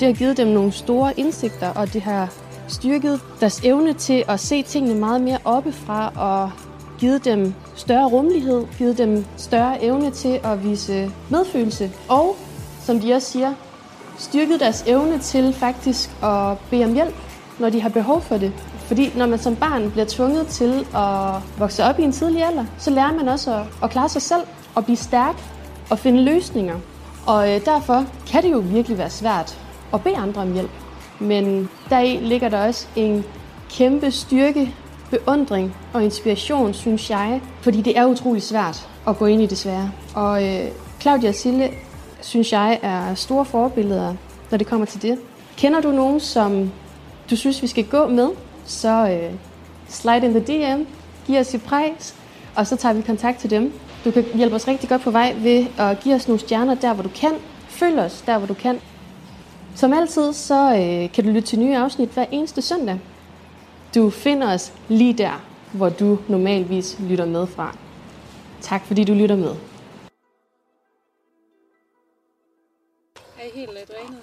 Det har givet dem nogle store indsigter, og det har styrket deres evne til at se tingene meget mere oppefra og givet dem større rummelighed, givet dem større evne til at vise medfølelse. Og, som de også siger, styrket deres evne til faktisk at bede om hjælp, når de har behov for det. Fordi når man som barn bliver tvunget til at vokse op i en tidlig alder, så lærer man også at, at klare sig selv og blive stærk og finde løsninger. Og øh, derfor kan det jo virkelig være svært at bede andre om hjælp. Men deri ligger der også en kæmpe styrke, beundring og inspiration, synes jeg. Fordi det er utrolig svært at gå ind i det svære. Og øh, Claudia og Sille, synes jeg, er store forbilleder, når det kommer til det. Kender du nogen, som du synes, vi skal gå med, så øh, slide in the DM, giv os et pris, og så tager vi kontakt til dem. Du kan hjælpe os rigtig godt på vej ved at give os nogle stjerner der, hvor du kan. Følg os der, hvor du kan. Som altid, så øh, kan du lytte til nye afsnit hver eneste søndag. Du finder os lige der, hvor du normalvis lytter med fra. Tak fordi du lytter med. Er I helt drænet?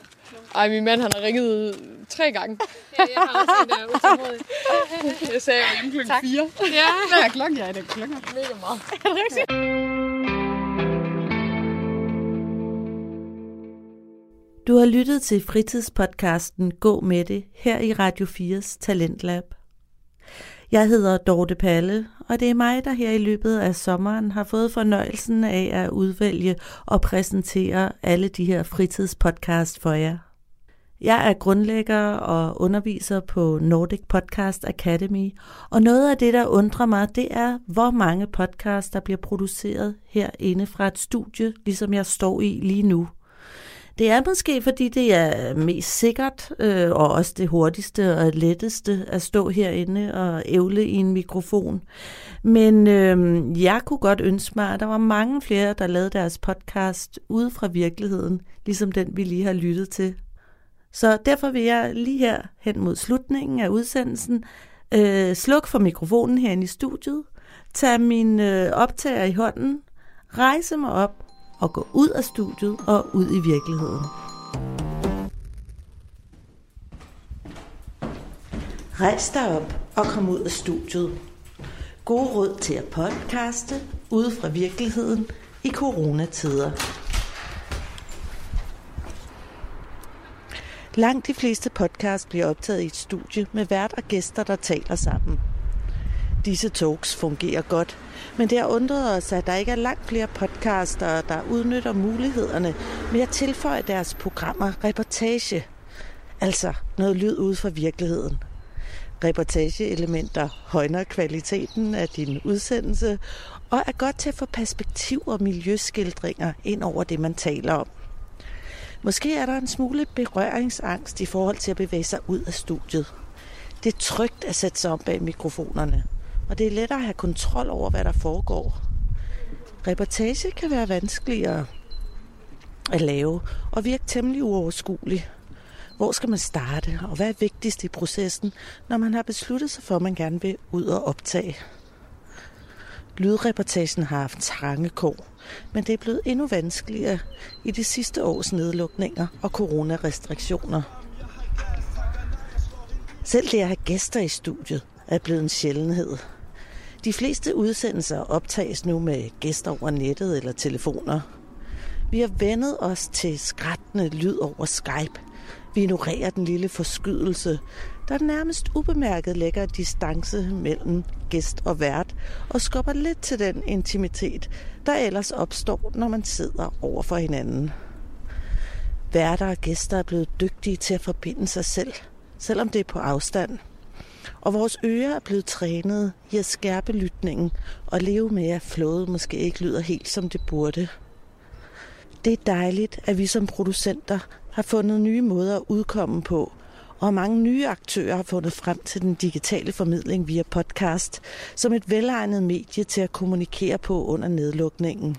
Ej, min mand han har ringet tre gange. Ja, jeg har også en, der er utålmodig. Jeg sagde, at jeg var klokken 4. Ja. Hvad er klokken? Ja, det er klokken. Mega meget. Du har lyttet til fritidspodcasten Gå med det her i Radio 4's Talentlab. Jeg hedder Dorte Palle, og det er mig, der her i løbet af sommeren har fået fornøjelsen af at udvælge og præsentere alle de her fritidspodcast for jer. Jeg er grundlægger og underviser på Nordic Podcast Academy, og noget af det, der undrer mig, det er, hvor mange podcasts, der bliver produceret herinde fra et studie, ligesom jeg står i lige nu. Det er måske, fordi det er mest sikkert, øh, og også det hurtigste og letteste at stå herinde og ævle i en mikrofon. Men øh, jeg kunne godt ønske mig, at der var mange flere, der lavede deres podcast ude fra virkeligheden, ligesom den, vi lige har lyttet til. Så derfor vil jeg lige her hen mod slutningen af udsendelsen øh, slukke for mikrofonen herinde i studiet, tage min øh, optager i hånden, rejse mig op og gå ud af studiet og ud i virkeligheden. Rejs dig op og kom ud af studiet. Gode råd til at podcaste ude fra virkeligheden i coronatider. Langt de fleste podcasts bliver optaget i et studie med vært og gæster, der taler sammen. Disse talks fungerer godt, Men det har undret os, at der ikke er langt flere podcaster, der udnytter mulighederne med at tilføje deres programmer reportage. Altså noget lyd ud fra virkeligheden. Reportageelementer højner kvaliteten af din udsendelse og er godt til at få perspektiv og miljøskildringer ind over det, man taler om. Måske er der en smule berøringsangst i forhold til at bevæge sig ud af studiet. Det er trygt at sætte sig om bag mikrofonerne, og det er lettere at have kontrol over, hvad der foregår. Reportage kan være vanskeligere at lave og virke temmelig uoverskuelig. Hvor skal man starte, og hvad er vigtigst i processen, når man har besluttet sig for, at man gerne vil ud og optage? Lydreportagen har haft trange kår, men det er blevet endnu vanskeligere i de sidste års nedlukninger og coronarestriktioner. Selv det at have gæster i studiet er blevet en sjældenhed. De fleste udsendelser optages nu med gæster over nettet eller telefoner. Vi har vendet os til skrættende lyd over Skype. Vi ignorerer den lille forskydelse, der nærmest ubemærket lægger distance mellem gæst og vært og skubber lidt til den intimitet, der ellers opstår, når man sidder over for hinanden. Værter og gæster er blevet dygtige til at forbinde sig selv, selvom det er på afstand. Og vores ører er blevet trænet i at skærpe lytningen og leve med, at flådet måske ikke lyder helt som det burde. Det er dejligt, at vi som producenter har fundet nye måder at udkomme på, og mange nye aktører har fundet frem til den digitale formidling via podcast som et velegnet medie til at kommunikere på under nedlukningen.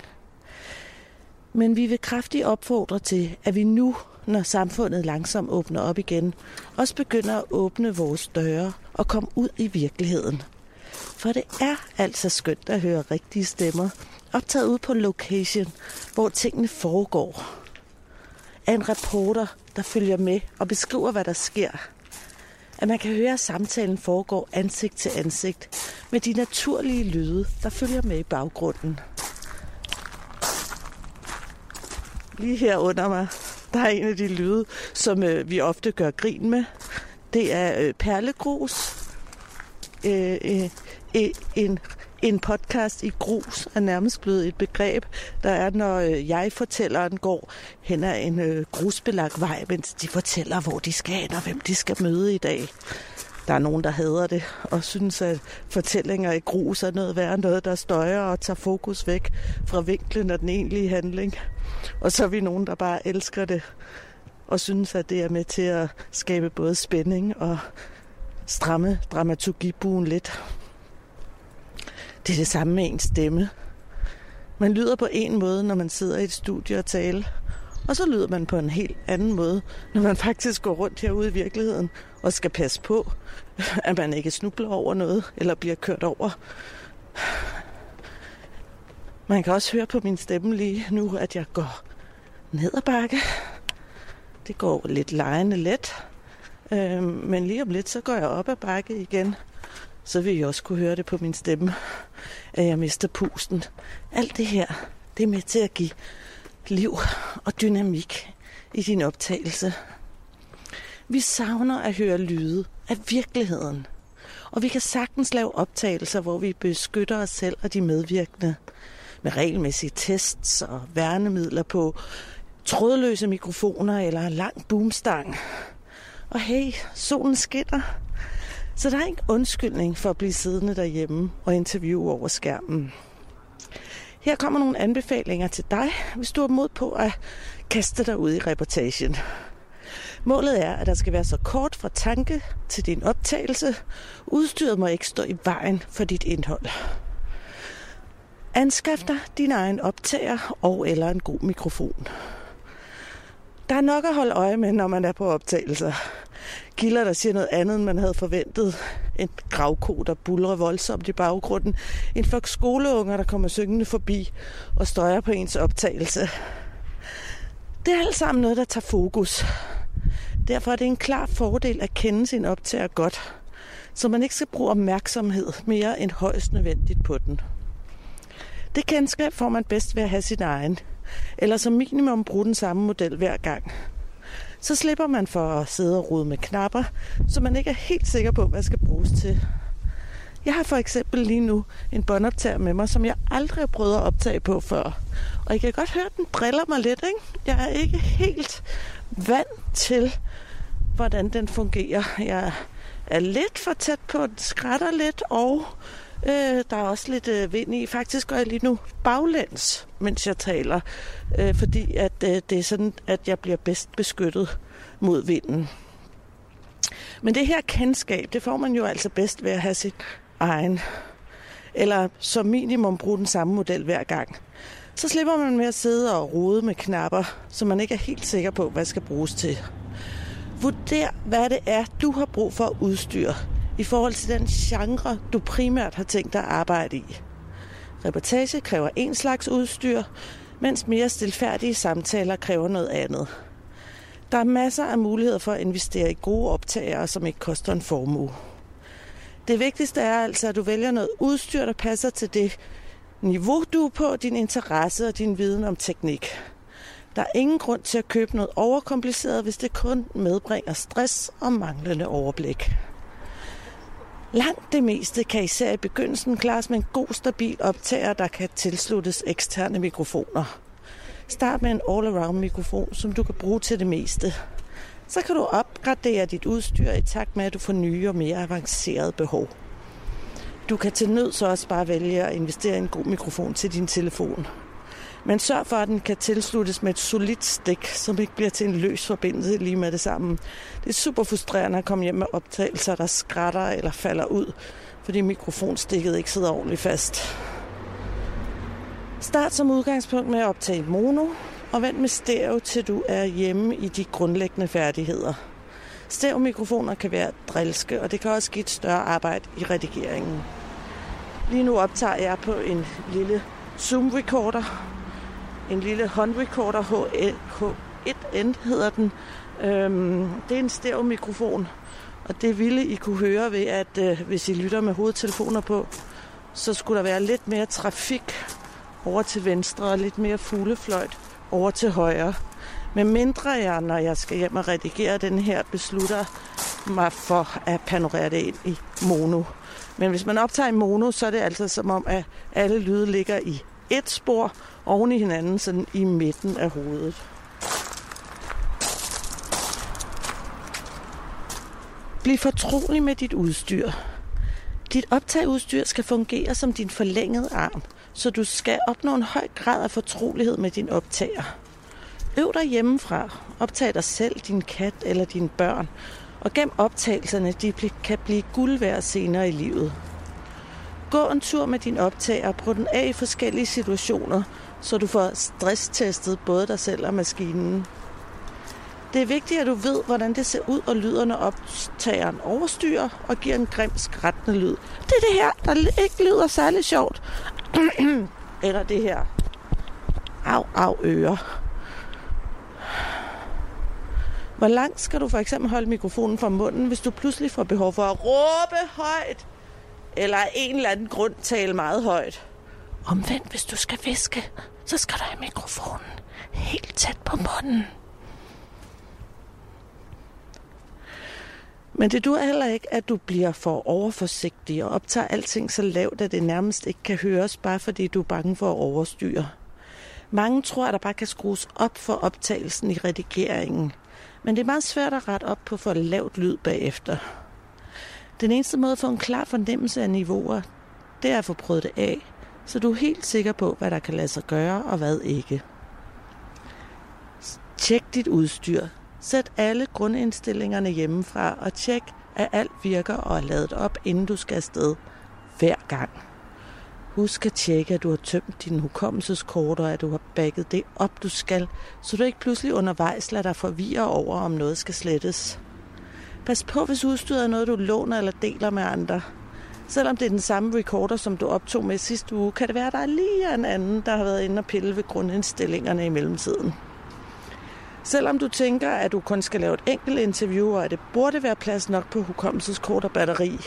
Men vi vil kraftigt opfordre til, at vi nu, når samfundet langsomt åbner op igen, også begynder at åbne vores døre og komme ud i virkeligheden. For det er altså skønt at høre rigtige stemmer, optaget ud på location, hvor tingene foregår. Af en reporter, der følger med og beskriver, hvad der sker. At man kan høre, at samtalen foregår ansigt til ansigt med de naturlige lyde, der følger med i baggrunden. Lige her under mig, der er en af de lyde, som øh, vi ofte gør grin med. Det er øh, perlegrus. Øh, øh, en en podcast i grus er nærmest blevet et begreb, der er, når øh, jeg fortæller, den går hen ad en øh, grusbelagt vej, mens de fortæller, hvor de skal hen og hvem de skal møde i dag. Der er nogen, der hader det og synes, at fortællinger i grus er noget værre noget, der støjer og tager fokus væk fra vinklen og den egentlige handling. Og så er vi nogen, der bare elsker det og synes, at det er med til at skabe både spænding og stramme dramaturgibuen lidt. Det er det samme med ens stemme. Man lyder på en måde, når man sidder i et studie og taler, og så lyder man på en helt anden måde, når man faktisk går rundt herude i virkeligheden og skal passe på, at man ikke snubler over noget eller bliver kørt over. Man kan også høre på min stemme lige nu, at jeg går ned ad bakke. Det går lidt lejende let, øh, men lige om lidt, så går jeg op ad bakke igen så vil I også kunne høre det på min stemme, at jeg mister pusten. Alt det her, det er med til at give liv og dynamik i din optagelse. Vi savner at høre lyde af virkeligheden. Og vi kan sagtens lave optagelser, hvor vi beskytter os selv og de medvirkende. Med regelmæssige tests og værnemidler på trådløse mikrofoner eller lang boomstang. Og hey, solen skinner. Så der er ikke undskyldning for at blive siddende derhjemme og interviewe over skærmen. Her kommer nogle anbefalinger til dig, hvis du har mod på at kaste dig ud i reportagen. Målet er, at der skal være så kort fra tanke til din optagelse. Udstyret må ikke stå i vejen for dit indhold. Anskaf dig din egen optager og eller en god mikrofon. Der er nok at holde øje med, når man er på optagelser kilder, der siger noget andet, end man havde forventet. En gravko, der bulrer voldsomt i baggrunden. En flok skoleunger, der kommer syngende forbi og støjer på ens optagelse. Det er alt sammen noget, der tager fokus. Derfor er det en klar fordel at kende sin optager godt, så man ikke skal bruge opmærksomhed mere end højst nødvendigt på den. Det kendskab får man bedst ved at have sin egen, eller som minimum bruge den samme model hver gang – så slipper man for at sidde og rode med knapper, så man ikke er helt sikker på, hvad skal bruges til. Jeg har for eksempel lige nu en båndoptager med mig, som jeg aldrig har prøvet at optage på før. Og I kan godt høre, at den driller mig lidt, ikke? Jeg er ikke helt vant til, hvordan den fungerer. Jeg er lidt for tæt på, den skrætter lidt, og øh, der er også lidt øh, vind i. Faktisk går jeg lige nu baglæns, mens jeg taler, øh, fordi at øh, det er sådan, at jeg bliver bedst beskyttet mod vinden. Men det her kendskab, det får man jo altså bedst ved at have sit egen. Eller som minimum bruge den samme model hver gang. Så slipper man med at sidde og rode med knapper, så man ikke er helt sikker på, hvad skal bruges til. Vurder, hvad det er, du har brug for at udstyre i forhold til den genre, du primært har tænkt dig at arbejde i. Reportage kræver en slags udstyr, mens mere stilfærdige samtaler kræver noget andet. Der er masser af muligheder for at investere i gode optagere, som ikke koster en formue. Det vigtigste er altså, at du vælger noget udstyr, der passer til det niveau, du er på, din interesse og din viden om teknik. Der er ingen grund til at købe noget overkompliceret, hvis det kun medbringer stress og manglende overblik. Langt det meste kan især i begyndelsen klares med en god, stabil optager, der kan tilsluttes eksterne mikrofoner. Start med en all-around mikrofon, som du kan bruge til det meste. Så kan du opgradere dit udstyr i takt med, at du får nye og mere avancerede behov. Du kan til nød så også bare vælge at investere i en god mikrofon til din telefon. Men sørg for, at den kan tilsluttes med et solidt stik, som ikke bliver til en løs forbindelse lige med det samme. Det er super frustrerende at komme hjem med optagelser, der skratter eller falder ud, fordi mikrofonstikket ikke sidder ordentligt fast. Start som udgangspunkt med at optage mono, og vent med stereo, til du er hjemme i de grundlæggende færdigheder. Stereo-mikrofoner kan være drilske, og det kan også give et større arbejde i redigeringen. Lige nu optager jeg på en lille Zoom-recorder, en lille håndrecorder H1N hedder den. Øhm, det er en stereo-mikrofon, og det ville I kunne høre ved, at øh, hvis I lytter med hovedtelefoner på, så skulle der være lidt mere trafik over til venstre og lidt mere fuglefløjt over til højre. Men mindre jeg, når jeg skal hjem og redigere den her, beslutter mig for at panorere det ind i mono. Men hvis man optager i mono, så er det altså som om, at alle lyde ligger i et spor oven i hinanden, sådan i midten af hovedet. Bliv fortrolig med dit udstyr. Dit optageudstyr skal fungere som din forlængede arm, så du skal opnå en høj grad af fortrolighed med din optager. Øv dig hjemmefra. Optag dig selv, din kat eller dine børn. Og gem optagelserne, de kan blive guld værd senere i livet. Gå en tur med din optager og prøv den af i forskellige situationer, så du får stresstestet både dig selv og maskinen. Det er vigtigt, at du ved, hvordan det ser ud og lyder, når optageren overstyrer og giver en grim, skrættende lyd. Det er det her, der ikke lyder særlig sjovt. Eller det her. Au, au, ører. Hvor langt skal du for eksempel holde mikrofonen fra munden, hvis du pludselig får behov for at råbe højt? Eller af en eller anden grund tale meget højt? Omvendt, hvis du skal viske, så skal du have mikrofonen helt tæt på munden. Men det du heller ikke, at du bliver for overforsigtig og optager alting så lavt, at det nærmest ikke kan høres, bare fordi du er bange for at overstyre. Mange tror, at der bare kan skrues op for optagelsen i redigeringen, men det er meget svært at rette op på for lavt lyd bagefter. Den eneste måde at få en klar fornemmelse af niveauer, det er at få prøvet det af, så du er helt sikker på, hvad der kan lade sig gøre og hvad ikke. Tjek dit udstyr. Sæt alle grundindstillingerne hjemmefra og tjek, at alt virker og er ladet op, inden du skal afsted. Hver gang. Husk at tjekke, at du har tømt din hukommelseskort, og at du har bagget det op, du skal, så du ikke pludselig undervejs lader dig forvirre over, om noget skal slettes. Pas på, hvis udstyret er noget, du låner eller deler med andre. Selvom det er den samme recorder, som du optog med sidste uge, kan det være, at der er lige en anden, der har været inde og pille ved grundindstillingerne i mellemtiden. Selvom du tænker, at du kun skal lave et enkelt interview, og at det burde være plads nok på hukommelseskort og batteri,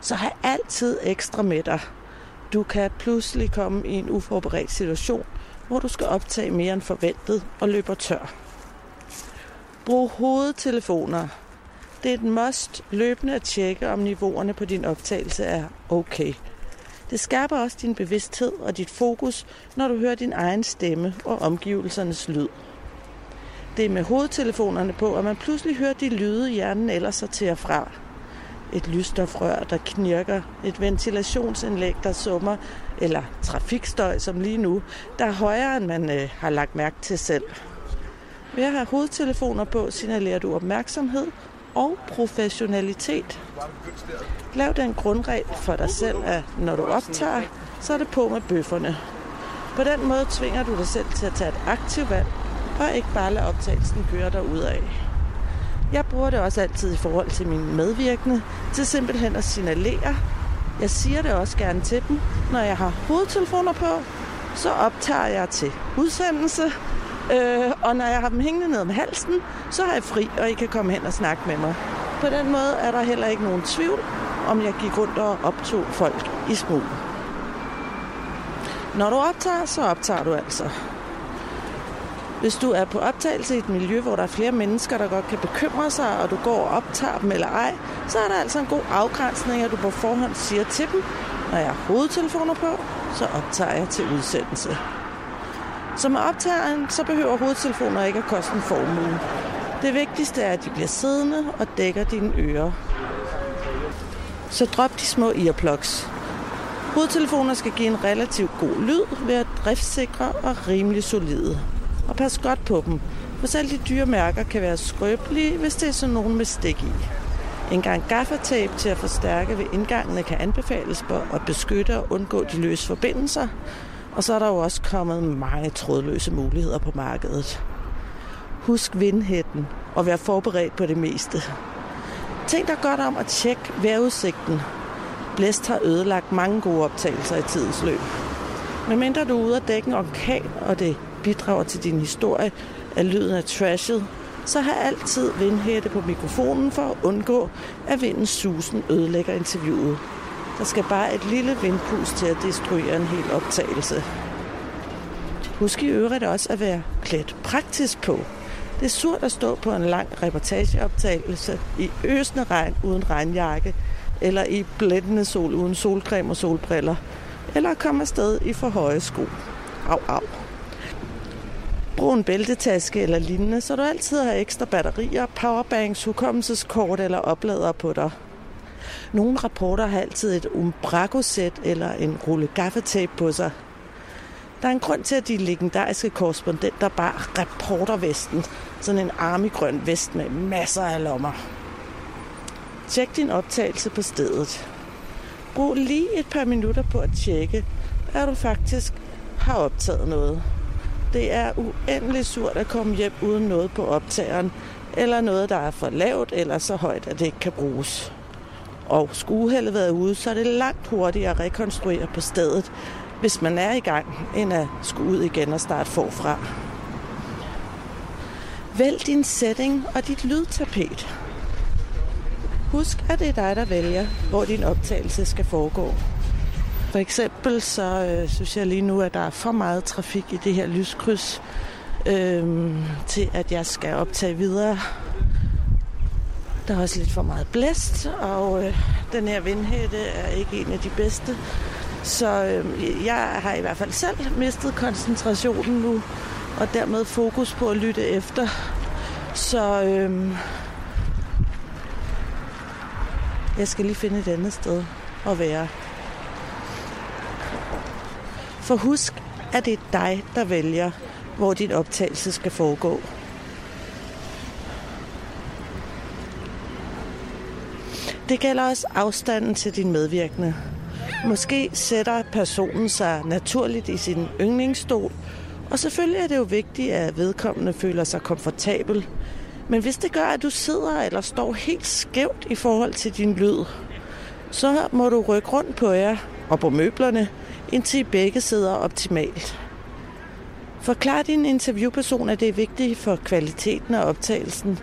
så har altid ekstra med dig. Du kan pludselig komme i en uforberedt situation, hvor du skal optage mere end forventet og løber tør. Brug hovedtelefoner. Det er et must løbende at tjekke, om niveauerne på din optagelse er okay. Det skærper også din bevidsthed og dit fokus, når du hører din egen stemme og omgivelsernes lyd. Det er med hovedtelefonerne på, at man pludselig hører de lyde, hjernen ellers sorterer fra. Et lysstofrør, der knirker, et ventilationsindlæg, der summer, eller trafikstøj, som lige nu, der er højere, end man øh, har lagt mærke til selv. Ved at have hovedtelefoner på, signalerer du opmærksomhed og professionalitet. Lav den grundregel for dig selv, at når du optager, så er det på med bøfferne. På den måde tvinger du dig selv til at tage et aktivt valg, og ikke bare lade optagelsen køre dig af. Jeg bruger det også altid i forhold til mine medvirkende, til simpelthen at signalere. Jeg siger det også gerne til dem, når jeg har hovedtelefoner på, så optager jeg til udsendelse, Øh, og når jeg har dem hængende ned med halsen, så har jeg fri, og I kan komme hen og snakke med mig. På den måde er der heller ikke nogen tvivl, om jeg gik rundt og optog folk i smug. Når du optager, så optager du altså. Hvis du er på optagelse i et miljø, hvor der er flere mennesker, der godt kan bekymre sig, og du går og optager dem eller ej, så er der altså en god afgrænsning, at du på forhånd siger til dem, når jeg har hovedtelefoner på, så optager jeg til udsendelse. Som med optageren, så behøver hovedtelefoner ikke at koste en formue. Det vigtigste er, at de bliver siddende og dækker dine ører. Så drop de små earplugs. Hovedtelefoner skal give en relativt god lyd, ved at driftsikre og rimelig solide. Og pas godt på dem, for selv de dyre mærker kan være skrøbelige, hvis det er sådan nogen med stik i. En gang gaffatape til at forstærke ved indgangene kan anbefales for at beskytte og undgå de løse forbindelser, og så er der jo også kommet mange trådløse muligheder på markedet. Husk vindhætten og vær forberedt på det meste. Tænk dig godt om at tjekke vejrudsigten. Blæst har ødelagt mange gode optagelser i tidens løb. Men mindre du er ude at dække en orkan, og det bidrager til din historie, at lyden er trashet, så har altid vindhætte på mikrofonen for at undgå, at vindens susen ødelægger interviewet. Der skal bare et lille vindpus til at destruere en hel optagelse. Husk i øvrigt også at være klædt praktisk på. Det er surt at stå på en lang reportageoptagelse i øsende regn uden regnjakke, eller i blændende sol uden solcreme og solbriller, eller komme afsted i for høje sko. Au, au. Brug en bæltetaske eller lignende, så du altid har ekstra batterier, powerbanks, hukommelseskort eller oplader på dig. Nogle rapporter har altid et umbraco-sæt eller en rulle gaffetape på sig. Der er en grund til, at de legendariske korrespondenter bare reportervesten. Sådan en armigrøn vest med masser af lommer. Tjek din optagelse på stedet. Brug lige et par minutter på at tjekke, at du faktisk har optaget noget. Det er uendelig surt at komme hjem uden noget på optageren, eller noget, der er for lavt eller så højt, at det ikke kan bruges og skulle have været ude, så er det langt hurtigere at rekonstruere på stedet, hvis man er i gang, end at skulle ud igen og starte forfra. Vælg din setting og dit lydtapet. Husk, at det er dig, der vælger, hvor din optagelse skal foregå. For eksempel så øh, synes jeg lige nu, at der er for meget trafik i det her lyskryds, øh, til at jeg skal optage videre der er også lidt for meget blæst, og øh, den her vindhætte er ikke en af de bedste. Så øh, jeg har i hvert fald selv mistet koncentrationen nu, og dermed fokus på at lytte efter. Så øh, jeg skal lige finde et andet sted at være. For husk, at det er dig, der vælger, hvor din optagelse skal foregå. Det gælder også afstanden til din medvirkende. Måske sætter personen sig naturligt i sin yndlingsstol, og selvfølgelig er det jo vigtigt, at vedkommende føler sig komfortabel. Men hvis det gør, at du sidder eller står helt skævt i forhold til din lyd, så må du rykke rundt på jer og på møblerne, indtil begge sidder optimalt. Forklar din interviewperson, at det er vigtigt for kvaliteten af optagelsen,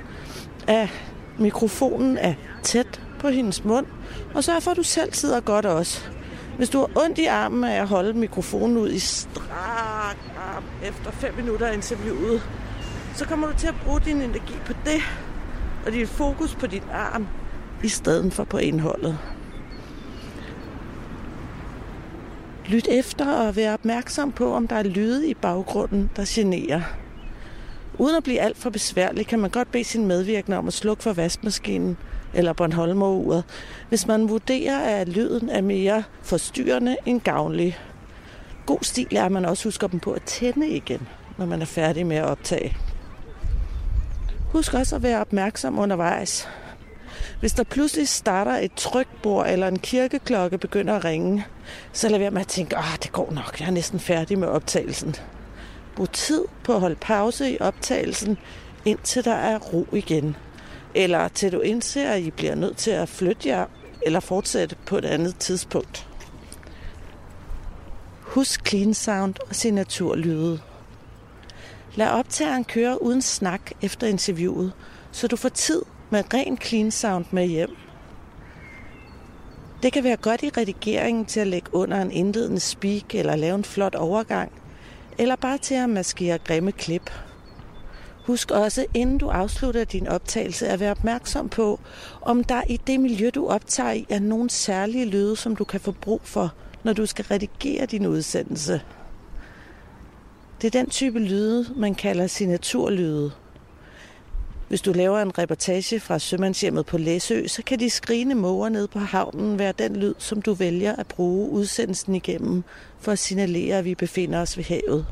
at mikrofonen er tæt på hendes mund, og sørg for, at du selv sidder godt også. Hvis du har ondt i armen af at holde mikrofonen ud i strak arm efter 5 minutter af interviewet, så kommer du til at bruge din energi på det, og dit fokus på din arm, i stedet for på indholdet. Lyt efter og vær opmærksom på, om der er lyde i baggrunden, der generer. Uden at blive alt for besværlig, kan man godt bede sin medvirkende om at slukke for vaskemaskinen eller Bornholmeruret, hvis man vurderer, at lyden er mere forstyrrende end gavnlig. God stil er, at man også husker dem på at tænde igen, når man er færdig med at optage. Husk også at være opmærksom undervejs. Hvis der pludselig starter et trykbord eller en kirkeklokke begynder at ringe, så lad være med at tænke, at det går nok, jeg er næsten færdig med optagelsen bruge tid på at holde pause i optagelsen, indtil der er ro igen. Eller til du indser, at I bliver nødt til at flytte jer eller fortsætte på et andet tidspunkt. Husk clean sound og signaturlyde. Lad optageren køre uden snak efter interviewet, så du får tid med ren clean sound med hjem. Det kan være godt i redigeringen til at lægge under en indledende speak eller lave en flot overgang, eller bare til at maskere grimme klip. Husk også, inden du afslutter din optagelse, at være opmærksom på, om der i det miljø, du optager i, er nogle særlige lyde, som du kan få brug for, når du skal redigere din udsendelse. Det er den type lyde, man kalder signaturlyde. Hvis du laver en reportage fra sømandshjemmet på Læsø, så kan de skrigende måger ned på havnen være den lyd, som du vælger at bruge udsendelsen igennem for at signalere, at vi befinder os ved havet.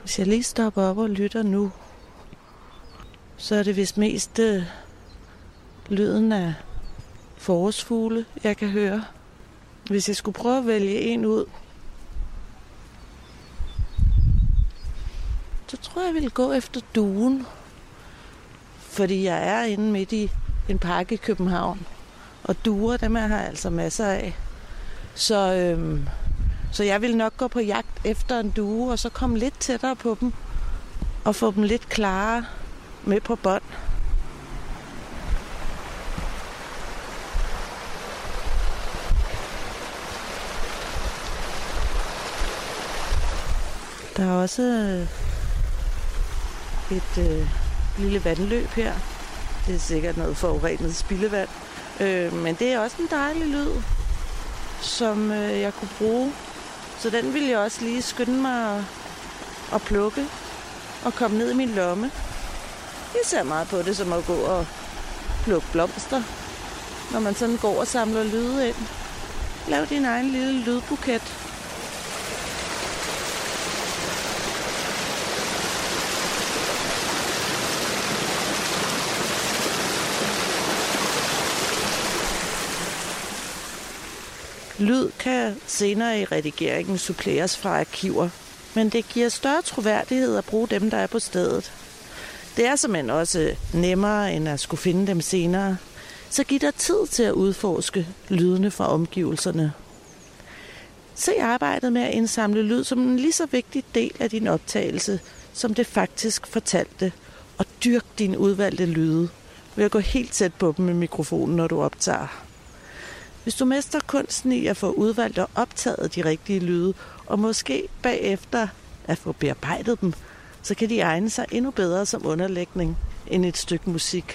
Hvis jeg lige stopper op og lytter nu, så er det vist mest øh, lyden af forårsfugle, jeg kan høre. Hvis jeg skulle prøve at vælge en ud, så tror jeg, jeg ville gå efter duen. Fordi jeg er inde midt i en park i København. Og duer, dem er her altså masser af. Så, øhm, så jeg vil nok gå på jagt efter en due, og så komme lidt tættere på dem. Og få dem lidt klarere med på bånd. Der er også øh, et øh, lille vandløb her. Det er sikkert noget forurenet spildevand. Øh, men det er også en dejlig lyd, som øh, jeg kunne bruge. Så den vil jeg også lige skynde mig at, at plukke og komme ned i min lomme. Jeg ser meget på det som at gå og plukke blomster, når man sådan går og samler lyde ind. Lav din egen lille lydbuket. Lyd kan senere i redigeringen suppleres fra arkiver, men det giver større troværdighed at bruge dem, der er på stedet. Det er simpelthen også nemmere end at skulle finde dem senere, så giv dig tid til at udforske lydene fra omgivelserne. Se arbejdet med at indsamle lyd som en lige så vigtig del af din optagelse, som det faktisk fortalte, og dyrk dine udvalgte lyde ved at gå helt tæt på dem med mikrofonen, når du optager. Hvis du mester kunsten i at få udvalgt og optaget de rigtige lyde, og måske bagefter at få bearbejdet dem, så kan de egne sig endnu bedre som underlægning end et stykke musik.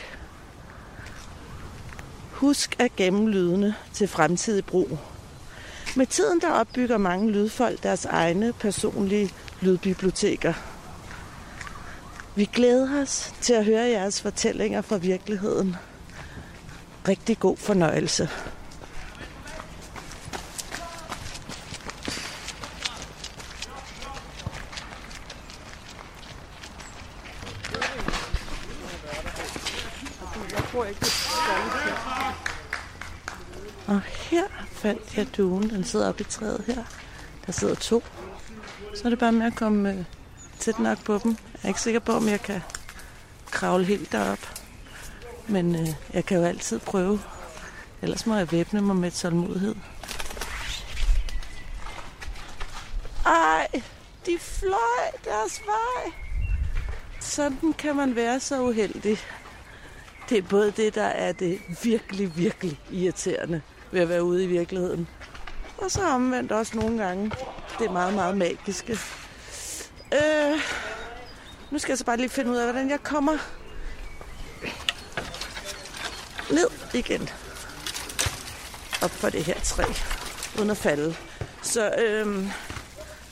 Husk at gemme lydene til fremtidig brug. Med tiden der opbygger mange lydfolk deres egne personlige lydbiblioteker. Vi glæder os til at høre jeres fortællinger fra virkeligheden. Rigtig god fornøjelse. Og her fandt duen. Den sidder oppe i træet her. Der sidder to. Så er det bare med at komme øh, tæt nok på dem. Jeg er ikke sikker på, om jeg kan kravle helt derop. Men øh, jeg kan jo altid prøve. Ellers må jeg væbne mig med tålmodighed. Ej, de fløj deres vej. Sådan kan man være så uheldig. Det er både det, der er det virkelig, virkelig irriterende ved at være ude i virkeligheden. og så omvendt også nogle gange. Det er meget, meget magiske. Øh, nu skal jeg så bare lige finde ud af, hvordan jeg kommer ned igen. Op for det her træ, uden at falde. Så øhm,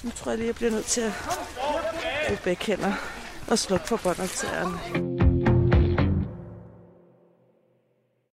nu tror jeg lige, jeg bliver nødt til at bruge begge hænder og slukke for båndoptageren.